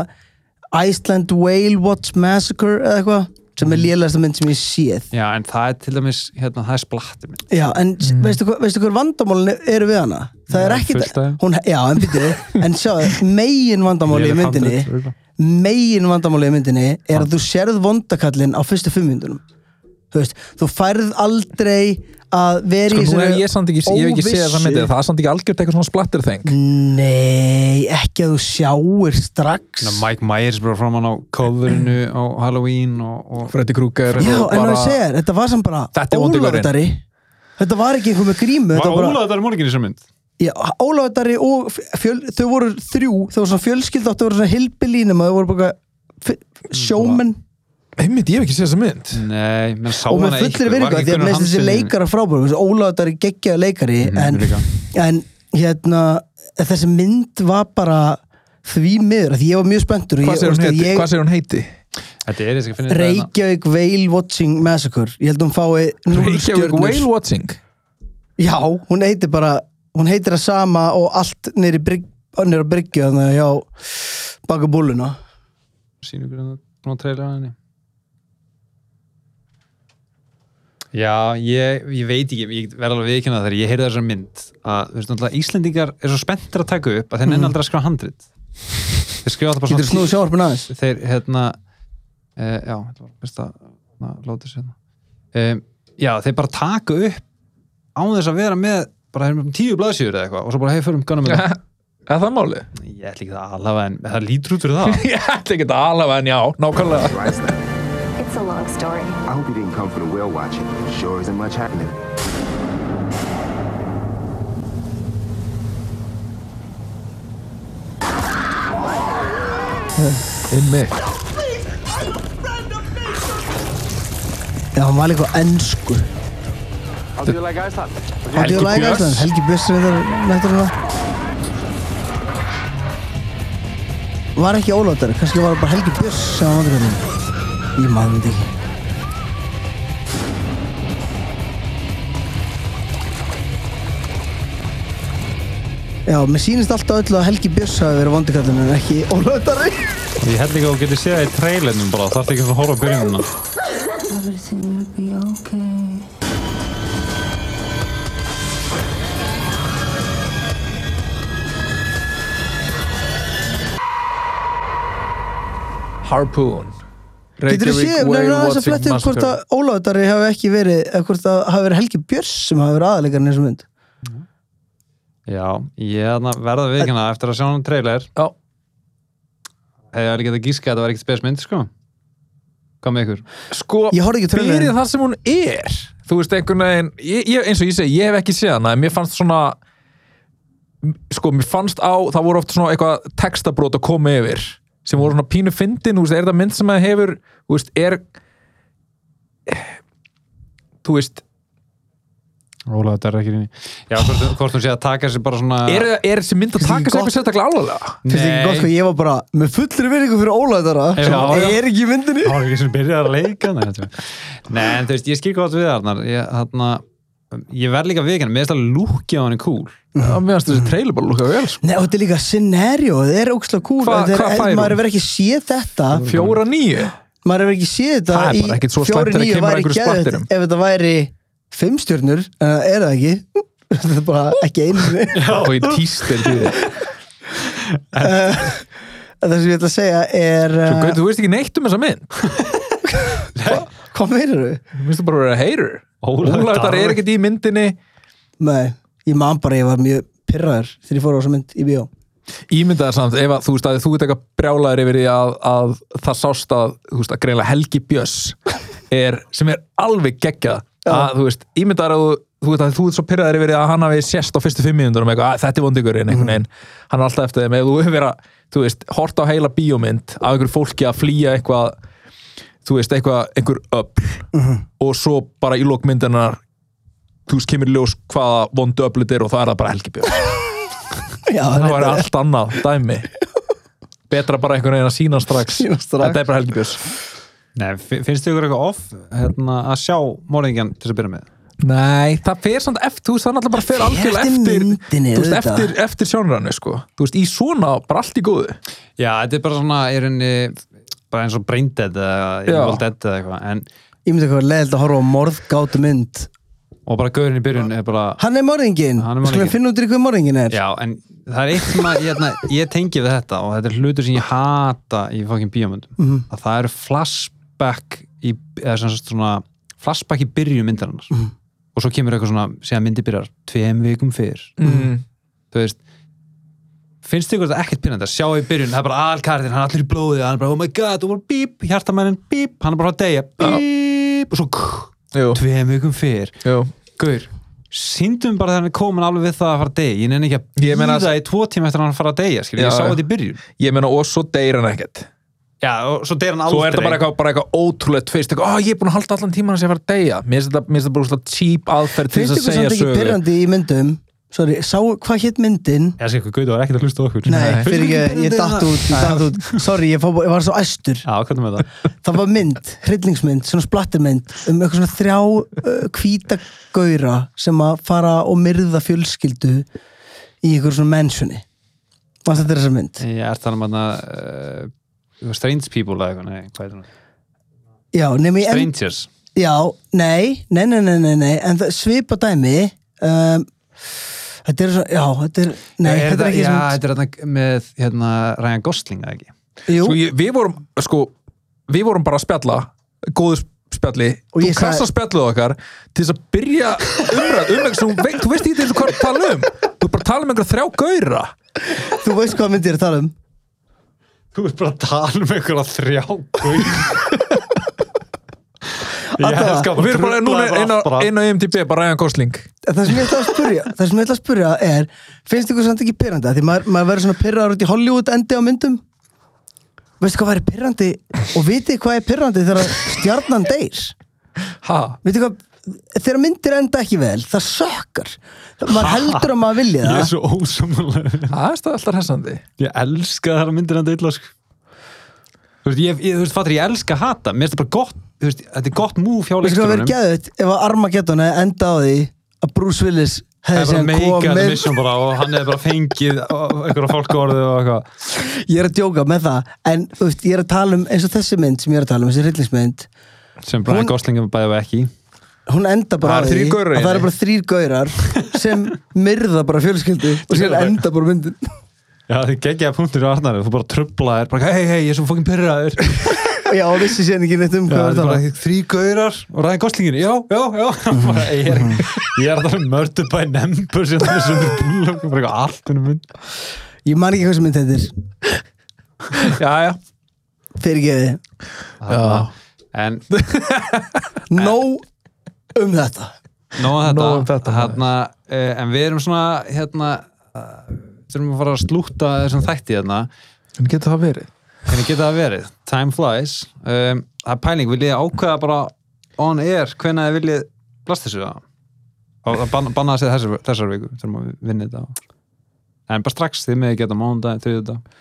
Iceland Whale Watch Massacre eða eitthvað sem er lélægasta mynd sem ég séð. Já, en það er til dæmis, hérna, það er splatti minn Já, en mm. veistu, hvað- veistu hver vandamálin eru við hana? Það er ekki hún, Já, en byrju, en sjá, megin vandamáli í myndinni megin vandamáli í myndinni er að þú sérð vondakallin á fyrstu fimm myndunum Þú veist, þú færð aldrei að vera Sko í ég samt ekki, ég hef ekki séð það myndið, það er samt ekki algjört eitthvað svona splattir þeng Nei, ekki að þú sjáir strax. Ná, Mike Myers bara fram hann á coverinu á Halloween og, og Freddy Krueger Já, en það segir, þetta var samt bara er ólöfdari Þetta var ekki einhver með grímu Var þetta var bara, Ólaður þar morgin í þessar mynd? Já, Ólafardari og fjöl, þau voru þrjú, þau voru svona fjölskyld að voru svona hilbilínum þau voru bara sjómenn Einmitt, ég hef ekki séð þessa mynd Nei, menn sá og hana með fullir einhver, virðingu var því að ekki með þessi leikara frábærum Ólafardari geggjaði leikari Mhm, en, líka. en hérna þessi mynd var bara því miður, af því ég var mjög spenntur og Hvað ég, segir hún veistu, heiti? ég, Hvað segir hún heiti? Þetta er, ég skal finna. Reykjavík Whale Watching Massacre ég held að hún fái núll Reykjavík stjörnur. Whale Watching Já, hún heitir bara hún heitir það sama og allt nýri brygg, nýri bryggju þannig að já baka búluna ykkur hérna, búin að treyla henni Já, ég, ég veit ekki, ég verð alveg viðkynna þegar ég heyrði þessar mynd að, þú veist, náttúrulega Íslendingar er svo spenntir að taka upp að þeir nenni aldrei að skrifa handrit. Þeir skrifa alltaf bara aðeins? þeir, hérna uh, já, þetta var best að na, láta sér um, já, þeir bara taka upp á þess að vera með bara eru með tíu blaðsjur eða eitthvað og svo bara hefur um gunna með það Er það málið? ég ætla ekki það allavega en það lítur út fyrir það. Ég ætla ekki að alveg en já, nákvæmlega a long story. I hope you didn't come for the whale watching. Sure isn't much happening. Einmitt Já, hann var líka ennsku How do you like Iceland? How do you like Björns. Iceland? Helgi Björns reyndar nættur hana Var ekki ólátari, kannski var það bara Helgi Björns sem var vandur Ég maður þetta ekki Já, mér sýnist alltaf öll að Helgi Björns hafi verið vondikallin en ekki ólátari ég held ekki að þú getur séð það í trailernum bara þarf ekki að horfa á byrjununa Everything will be okay. Harpoon Getur þú séð, nefnir aðeins að fletti upp hvort að ólátari hafi ekki verið eða hvort að hafi verið Helgi Björns sem hafi verið aðalegarinn eins og mynd? Já, ég verða við ekki eftir að sjá hann trailer. Já, hefði alveg getað gíska að þetta var ekkert spesmynd sko. Hvað með ykkur? sko, Ég fyrir það sem hún er Þú veist, einhvern veginn ég, ég, eins og ég segi, ég hef ekki séð hana en mér fannst svona sko, mér fannst á, það voru oft svona eitthvað textabrót að koma yfir sem voru svona pínu fyndin, þú er það mynd sem að hefur, þú veist, er þú veist, Óla, þetta er ekki rinni já, hvort, hvort hún sé að taka sér bara svona er, er þessi mynd að taka ekki sér eitthvað sérstaklega alvarlega? Þið ekki gott hvað ég var bara með fullri vinningu fyrir Já, sem já. er ekki í myndinni. Það var ekki sem byrjaði að leika Nei, þetta er- Nei, en þú veist, ég skil gott við ég, þarna, ég verð líka við mér finnst að lúkja á henni cool. Já, mér finnst þessi trailer bara lúka vel, sko. Nei, og þetta er líka scenario, þetta er ógslag cool. Hva- Þetta er- hvað fær hún? Maður hefur ekki séð þetta. Fjóra nýju Maður hefur ekki séð þetta Það er bara ekkert svo slæmt þegar kemur að einhverju splatterum. Ef þetta væri fimm stjörnur, uh, er það ekki? Þetta er bara ekki einu og í tístir því Það sem ég ætla að segja er Svo uh, Gauti, þú veist ekki neitt um þessa mynd. Hvað meirir þau? Þú veist bara að vera heyrir Darri. er ekkert í myndinni. Nei, ég man bara ég var mjög pyrraður þegar ég fór á þessa mynd í bíó. Ímyndaðar samt, ef að þú veist að þú ert eitthvað brjálæður yfir því að, að það sást að, þú veist, að greinlega Helgi Björs er, sem er alveg geggjað. Að, þú veist, ímyndaðar að þú veist að þú ert svo pyrraður yfir því að hann hafi sérst á fyrstu fimm mínúndunum eitthvað, að þetta er vondingurinn einhvern veginn, hann er alltaf eftir þeim. Ef þú hefur verið að, þú veist, hort á heila bíómynd af einhverju fólki að flýja eitthvað þú veist, eitthvað, einhver öll og svo bara í lókmyndanar þú veist, kemur í ljós hvaða vondu öflut er og það er það bara helgibjörn Já, það var allt annað dæmi betra bara einhvern veginn að sína strax Sýna strax. þetta er bara helgibjörns Nei, fi- finnst þið ykkur eitthvað off hérna, að sjá morðingjan til þess að byrja með? Nei, það fer samt eftir, þú veist, það náttúrulega bara fer algjörlega eftir myndinni, þú veist, eftir, eftir sjónrænu, sko. Þú veist, í svona, bara allt í góðu. Já, þetta er bara svona, í rauninni bara eins og Braindead eða. Evil Dead eða eitthvað en, Ég myndi eitthvað leðilt að horfa á morðgátu mynd og bara gaurin í byrjun er bara Hann er morðingin, skulum finna út í hvað morðingin er Já, en það er eitt sem að ég, hérna, ég tengi við þetta og þetta er hlutur sem ég hata í fokkin bíómyndum Mhm. að það eru flashback í, eða sem sagt svona flashback í byrjun myndarinnar Mhm. og svo kemur eitthvað svona, segja myndi byrjar tveim vikum fyrr, Mm. þú veist finnst ykkur þetta ekkert pyrrandi að sjá í byrjun? Það er bara alkarðin, hann er allir í blóði hann er bara, oh my god, og bara bíp, hjartamænin, bíp hann er bara að deyja, bíp og svo Jú, tveim vikum fyrr. Gaur, síndum bara þegar hann er komin alveg við það að fara að deyja, ég nenni ekki að Ég meina- býða í tvo tíma eftir að hann fara að deyja, skilja, Já, ég sá þetta í byrjun. Ég meina, og svo deyr hann ekkert. Já, og svo deyja hann aldrei Svo er þetta bara eitthvað, bara eitthvað ótrúlega tvist, eitthvað, oh, ég er búin að halda allan tíman að sé að fara að deyja. Mér finnst þetta, bara svona cheap aðferð til þess að segja samt ekki sögu. pyrrandi í myndum Sorry, sá hvað hétt myndin Já, sé hvað, Gauti var ekkert að hlusta á okkur Nei, Nei. fyrir ekki, ég datt út, ég datt út Sorry, ég, ég var svo æstur Já, hvernig með það? Það var mynd, hryllingsmynd, svona splattermynd um eitthvað svona þrjá uh, hvíta gaura sem að fara og myrða fjölskyldu í eitthvað svona mensjoni Varst þetta þessa mynd? Ég er um að uh, Strange People eða eitthvað, nei, hvað er það? Já, nefnir ég en, Strangers Já, nei, nei, nei, nei, nei, nei en það Þetta er svona, já, þetta er Nei, er þetta er ekki Já, svona þetta er þarna með hérna, Ryan Gosling, eða ekki? Jú, Sko, ég, við vorum, sko, við vorum bara að spjalla, góðu spjalli, Og þú kassa sagði- spjallið okkar til þess að byrja umræð, um sem þú veit, þú veist ekki eins og hvað að tala um. Þú bara tala um einhverja þrjá gauðra. þú veist hvað mynd ég að tala um Þú ert bara að tala um einhverja þrjá Gauti Ég Alla- elska Og við erum bara, núna er bara. eina IMDb, bara Ryan Gosling. Það sem ég ætla að spurja Það sem ég ætla að spurja er Finnst ykkur samt ekki pyrrandi? Því maður, maður verður svona pyrraður út í Hollywood endi á myndum Veistu hvað væri pyrrandi Og vitið hvað er pyrrandi þegar stjarnan deyr Ha? Vitið hvað Þegar myndir enda ekki vel, það sökkar Maður heldur að maður vilja Ég er það svo ósamlega Það er það alltaf hressandi. Ég elska það að myndir enda illa sko. Þú veist, ég, ég, þú veist, fattur, ég elska að hata Mér finnst það bara gott, veist, þetta er gott múf hjá hvað verið leikstjórunum geðut Ef að Armageddon hefði enda á því Að Bruce Willis Það hefði er þetta komið mission bara og hann hefði bara fengið einhverja fólk orðið og eitthvað. Ég er að djóka með það En þú veist, ég er að tala um eins og þessi mynd sem ég er að tala um Þessi hryllingsmynd. Sem Brian Hún- Gosling er bæðið ekki. Hún enda bara Það á því að það henni. eru bara þrýr gaurar sem myrða bara fjölskyldu og sér enda bara myndin. Já, þið geggjaði punktur í Arnari, þú bara trublaðir bara hei, hei, ég er svo fokkin pyrraður já, vissi sér ekki neitt um Já, hvað það er var þrý gaurar og ræði Goslingin, já, já, já. Ég, er, ég er að tala um mördu bæ nembur sem það er svona búlum bara eitthvað allt um mynd. Ég man ekki hvað sem mynd heitir Já, já. fyrirgeði, Já. En nóg um þetta. Nóg um þetta, um þetta, hérna, uh, en við erum svona hérna uh, þurfum að fara að slúta þessum þætti hérna. Hvernig getur það verið? Hvernig geta það verið, time flies. Um, það er pæling, vil ég ákveða bara on air, hvenær þið viljið blast þessu það og það banna, banna að segja þessar, þessar viku þurfum að vinna þetta en bara strax þið með geta mánudag, þriðjudag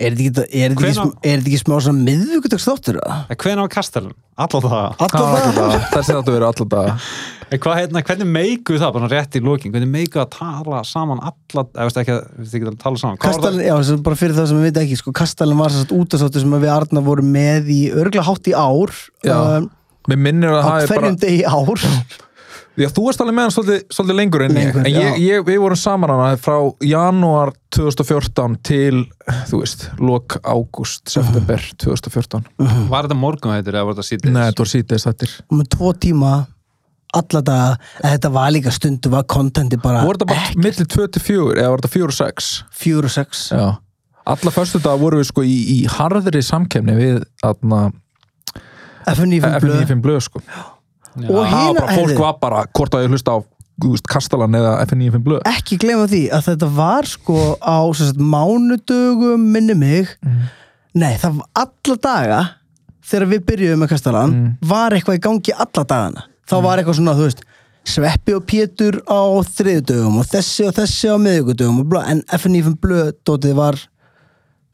er þetta ekki, er ekki, er smá svona miðvíkudags þáttur það? hvenær á kastalinn, allar það alltaf það? Þessi þáttu verið alltaf en hvað, hérna, hvernig meiku það, bara rétt í lókin hvernig meiku að tala saman alla eða veist ekki að við ekki að tala saman. Kastalin, já, bara fyrir það sem við veit ekki sko, Kastalin var svo útastáttur sem við Arna voru með í örgla hátt í ár Já. um, Mér minnir að á það er bara... hverjum degi í ár Já, þú varst alveg með hann svolítið, svolítið lengur en ég. Lengur, En ég, já. ég, við vorum saman hana frá janúar 2014 til, þú veist, lok ágúst, september 2014. það? var þetta morgun heitir eða var þetta síðan Nei, þetta var síðdeis þettir. og með tvo tíma alla daga, þetta var líka stundu var kontenti bara Voru þetta bara milli 2 til 4 eða var þetta 4 og 6? fjögur og sex Já. Alla förstu dag vorum við sko í, í harðri samkefni við aðna FNÍFum blöð FNÍFM blöð sko. og Var hina, bara, fólk var bara, hvort að ég hlusta á Kastalan eða FNÍFM blöð. ekki glema því að þetta var sko á sagt, mánudögum minni mig Mm. nei, það var alla daga þegar við byrjuðum með Kastalan Mm. var eitthvað í gangi alla dagana þá var eitthvað svona, þú veist Sveppi og Pétur á þriðudögum og þessi og þessi á miðvikudögum og blá, en FNF blöð dótið var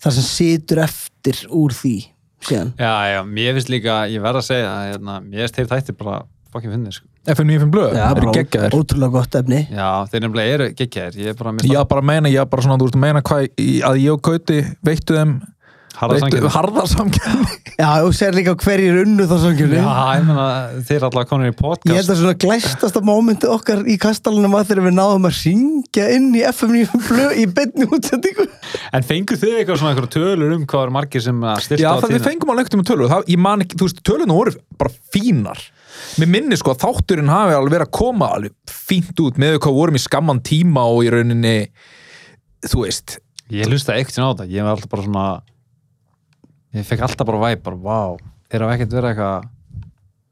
það sem situr eftir úr því síðan Já, já, mér finnst líka, ég verð að segja að hérna, mér finnst þeir þættir bara fucking finnir sko. FN95 blöð, Já, eru geggjaðir. ótrúlega gott efni. Já, þeir nefnilega eru geggjaðir Ég er bara mér Já, bara meina, já, bara svona, þú veist, meina hvað að ég og Gauti veittu þeim veittu harðarsamkjörni Já, og sér líka hverjir unnu þá samkjörni Já, ég meina, þeir er alltaf konur í Ég held podcast að svona glæstasta mómenti okkar í kastalunum var þegar við náðum að ringja inn í FM9 blöð í beinni útsendingu. En fengur þið eitthvað svona eitthvað tölur um hvað er margir sem að styrta Já, á það við tíðina? fengum alveg ekkert um tölur. Það, ég man ekki, þú veist, tölunum voru bara fínar. Mér minni sko að þátturinn hafi alveg verið að koma alveg fínt út með hvað vorum í skamman tíma og í rauninni þú veist, Ég hlusta ekkert á þetta, ég var alltaf bara svona Ég fekk alltaf bara væp bara, vá, þeir hafa ekkert verið eitthvað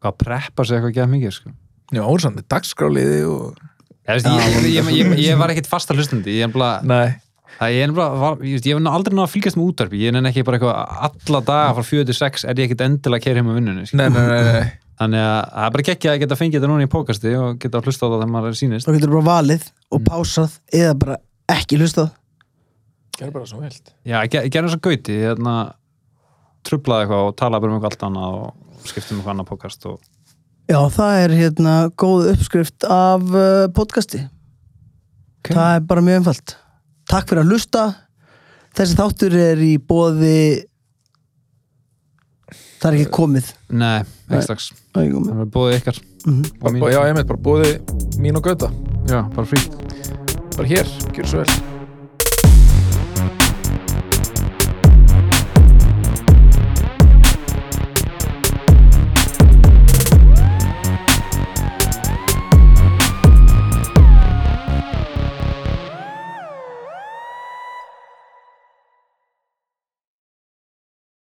að preppa sig eitthvað ekki að mikið sko. já, órsandi, dagskráliði og Ég, veist, ég, ég, ég, ég var ekkert fasta hlustandi ég er bara, Nei, það ég er bara var, ég, hef aldrei náða að fylgjast með útvarpi ég er ekki bara eitthvað, alla daga frá 4 til 6 er ég ekkert endilega að keira heim á vinnunni sko. nei, nei, nei, nei. þannig að það er bara geggja að geta fengið þetta núna í pókasti og geta að hlusta á það þegar maður er sýnist þá getur bara valið og pásað eða bara ekki hlustað Gerðu bara svo veld Já, ég ge- ég gerði þess að gauti hérna, trublaði eitthvað og talaði bara um eitthvað allt annað og skiptum eitthvað annað pókast og Já, það er hérna góð uppskrift af uh, podcasti. Það er bara mjög einfalt. Takk fyrir að hlusta. Þessi þáttur er í bóði það er ekki komið. Nei, ekki strax. Það er búið ykkar. Mhm. og mín Já, ég meit bara bóði mín og Gauta. Já, bara frí. Bara hér, gjör svo vel